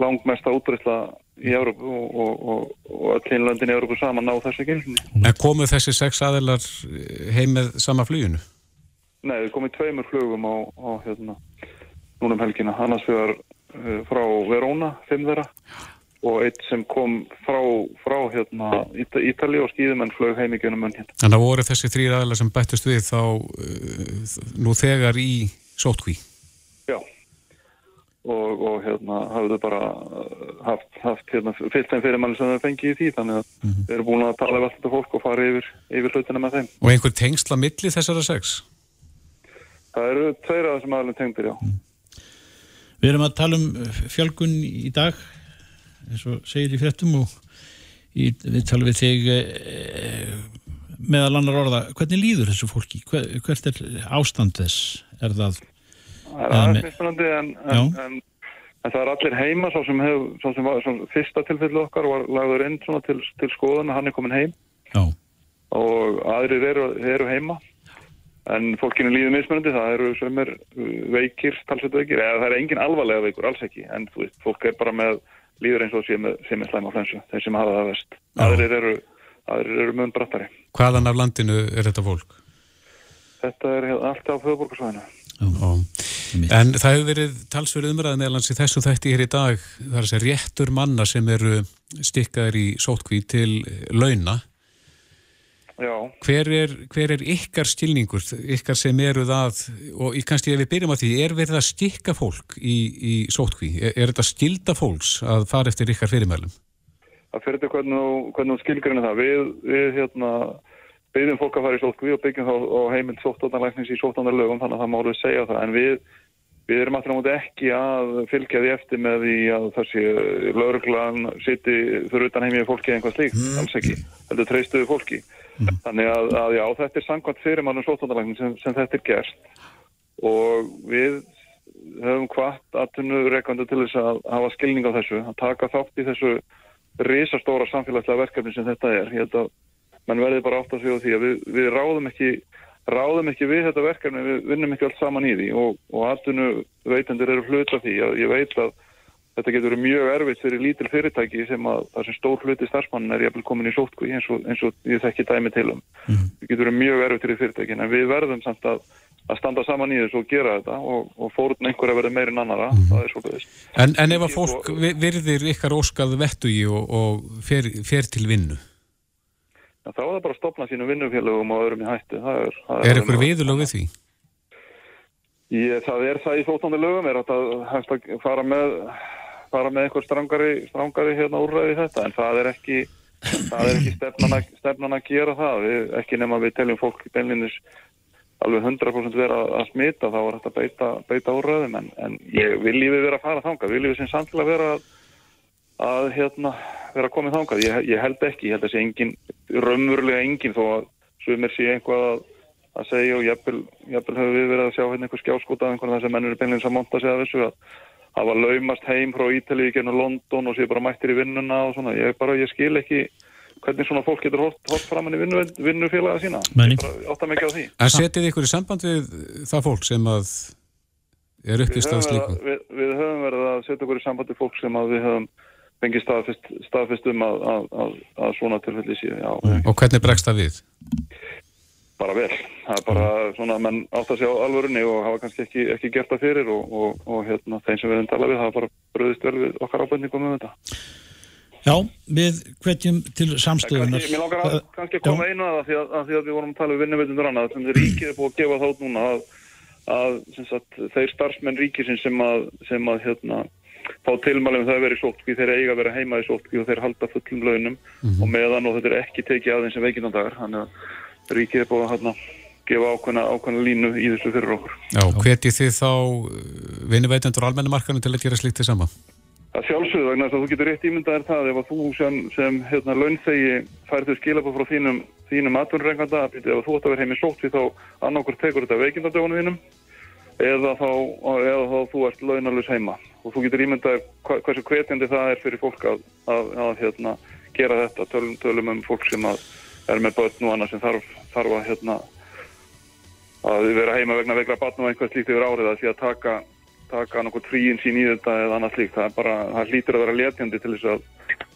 langmesta útbreytla í Európu og, og, og, og öll hinlöndin í Európu saman ná þessu gilsinni. en komu þessi sex aðilar heim með sama fluginu? Nei, við komum í tveimur flugum á, á hérna, núna um helgina. Annars vegar uh, frá Verona, fimm þeirra, og eitt sem kom frá, frá hérna, Ít Ítali og skýðumenn flög heim í genum munn hérna. Þannig að voru þessi þrýr aðilar sem bættust við þá uh, nú þegar í sótkví. Já. Og, og hérna hafðu bara uh, haft, haft hérna, fyllt þeim fyrir mann sem þau fengið í því, þannig að við erum búin að tala við allt þetta fólk og fara yfir, yfir hlutina með þeim. Og einhver tengsla milli þessara sex? Það eru tveir af þessum aðlum tengdir, já. Við erum að tala um fjölgun í dag eins og segir í fréttum og í, við talum við þig e, meðal annar orða hvernig líður þessu fólki? Hver, hvert er ástand þess? Er það Það er mismunandi en, en, en, en það er allir heima svo sem, hef, svo sem var svo fyrsta tilfellu okkar var lagður inn til, til skoðun hann er komin heim Já, og aðrir eru, eru heima en fólkinu líður mismunandi það eru sem er veikir, talsveit veikir eða það er engin alvarlega veikur, alls ekki en veist, fólk er bara með líður eins og sé með, sé með slæma flensu, þeir sem hafa það vest aðrir eru, aðrir eru mun brattari Hvaðan af landinu er þetta fólk? þetta er hérna allt á höfuborgarsvæðinu Já. En það hefur verið talsverið umræðið meðlans í þessu þætti hér í dag það er að segja réttur manna sem eru stikkaðir í sótkví til launa. Hver er, hver er ykkar stilningur, ykkar sem eruð að, og kannski ef við byrjum á því, er verið að stikka fólk í, í sótkví? Er, er þetta stilda fólks að fara eftir ykkar fyrirmælum? Það fyrir þetta hvernig, hvernig þú skilgrinni það. Við, við hérna, byggjum fólk að fara í sótkví og byggjum þá á heimild sóttónarlæknings í sóttónarlögum, þannig að það má alveg segja það. En við, við erum á móti ekki að fylgja því eftir með því að þessi lauruglan siti fyrir utan heimið fólki eða einhvað slíkt, alls ekki. Heldur treystuðu fólki. Þannig að, að já, þetta er samkvæmt fyrirmannum sóttónarlækning sem, sem þetta er gerst og við höfum hvart atvinnureikandu til þess að hafa skilning á þessu, að taka þátt í þessu risastóra samfélagslega verkefni sem þetta er. Ég held að mann verði bara átt að segja því að við, við ráðum ekki ráðum ekki við þetta verkefni, við vinnum ekki allt saman í því. Og, og atvinnu veitendur eru hluta því að ég veit að þetta getur verið mjög erfitt fyrir lítil fyrirtæki sem að það sem stór hluti starfsmann er jafnvel komin í sótkví eins og, eins og ég þekki dæmi til um. Það getur verið mjög erfitt fyrir fyrirtækin en við verðum samt að, að standa saman í þessu og gera þetta og, og fórun einhverja verið meiri en annara, það er svo beðist. En, en ef að fólk virðir ykkar óskað vettugi og, og fer, fer til vinnu, En þá er það bara að stopna sínum vinnufélögum og öðrum í hættu. Það er, það er alveg ykkur nóg. viðurlög við því? Ég, það er það í þóttandi lögum, er að, hægt að fara með, fara með eitthvað strangari, strangari hérna úrræði í þetta, en það er ekki, það er ekki stefnan að, stefnan að gera það, við, ekki nema við teljum fólk beinlinnis alveg 100% vera að smita, þá er þetta að beita, beita úrræðum, en, en ég vil lífið vera að fara þangað, vil lífið sem samtilega vera að, að hérna, vera komið þangað, ég, ég held ekki, ég held að sé engin, raunverulega engin þó að sumir sé einhvað að að segja og jafnvel, hefur við verið að sjá hérna einhver skjáskóta af einhvern þessar mennur er beinleins að monta sig af þessu að hafa laumast heim frá Ítalíu genið London og sé bara mættir í vinnuna og svona, ég bara, ég skil ekki hvernig svona fólk getur hótt, hótt framann í vinnu, vinnufélaga sína átta mikið á því En setið ykkur í samband við það fólk sem að er upp í við stað höfum, slíku? verið, að- við, við höfum verið að setja okkur í sambandi fólk sem að við höfum fengið staðfest, staðfest um að, að, að, að svona tilfelli já, Og hvernig bregst það við? bara vel. Það er bara svona að menn átt að sjá alvörunni og hafa kannski ekki, ekki gert það fyrir og, og, og hérna, þeim sem við höfum talað við hafa bara bröðist vel við okkar ábendingum um þetta. Já, við hvetjum til samstöðunar. Mér langar að kannski koma einu að það því því að við vorum að tala við vinnuveitundur annað sem ríkið er búið að gefa þátt núna að, að sagt, þeir starfsmenn ríkisins sem að, sem að hérna, fá tilmælum það að vera í sótkví þeir eiga að vera heima í sótkví og þeir halda fullum launum og meðan og þetta er ekki tekið aðeins sem veikindandagar þannig að ríkið er búið að hérna, gefa ákveðna, ákveðna línu í þessu fyrir okkur. Já, hvetið þið þá vinnuveitendur á almennumarkanum til að gera slíkt þið sama? Það sjálfsögðu vegna þess að þú getur rétt ímyndaðir það ef að þú sem, sem hérna, launþegi færðu skilabóð frá þínum, þínum atvinnurreikanda, ef þú ætti að vera heim í sótt þá annarkur tekur þetta veikindadögunum þínum eða þá, eða þá þú ert launalus heima og þú getur ímyndaðir hversu hvetjandi það er fyrir fólk að, að, að hérna, gera þetta, tölum, tölum um fólk sem að er með börn og annað sem þarf, þarf að hérna, að vera heima vegna veikra barn og einhvað slíkt yfir árið að því að taka taka nokkuð tríin sín í þetta eða annað slíkt. Það, er bara, það hlýtur að vera letjandi til þess að,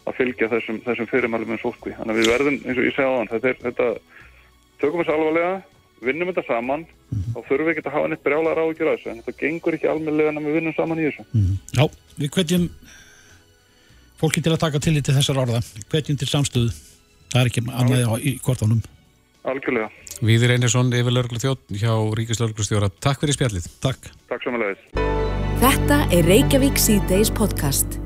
að fylgja þessum, þessum fyrirmælum um sótkví. Þannig að við verðum, eins og ég segja á þann, þetta, þetta tökum við alvarlega, vinnum þetta saman og þurfum við ekki að hafa neitt brjálar áhyggjur að þessu. En þetta gengur ekki almennilega en við vinnum saman í þessu. Já, við hvetjum fólki til að taka tillit til þessar orða. Hvetjum til samstöðu. Það er ekki annað á- í kortanum. Algjörlega. Víðir Einarsson, yfir lörglu þjótt hjá Ríkislörglustjóra. Takk fyrir spjallið. Takk. Takk samanlegis. Þetta er Reykjavík C-Days podcast.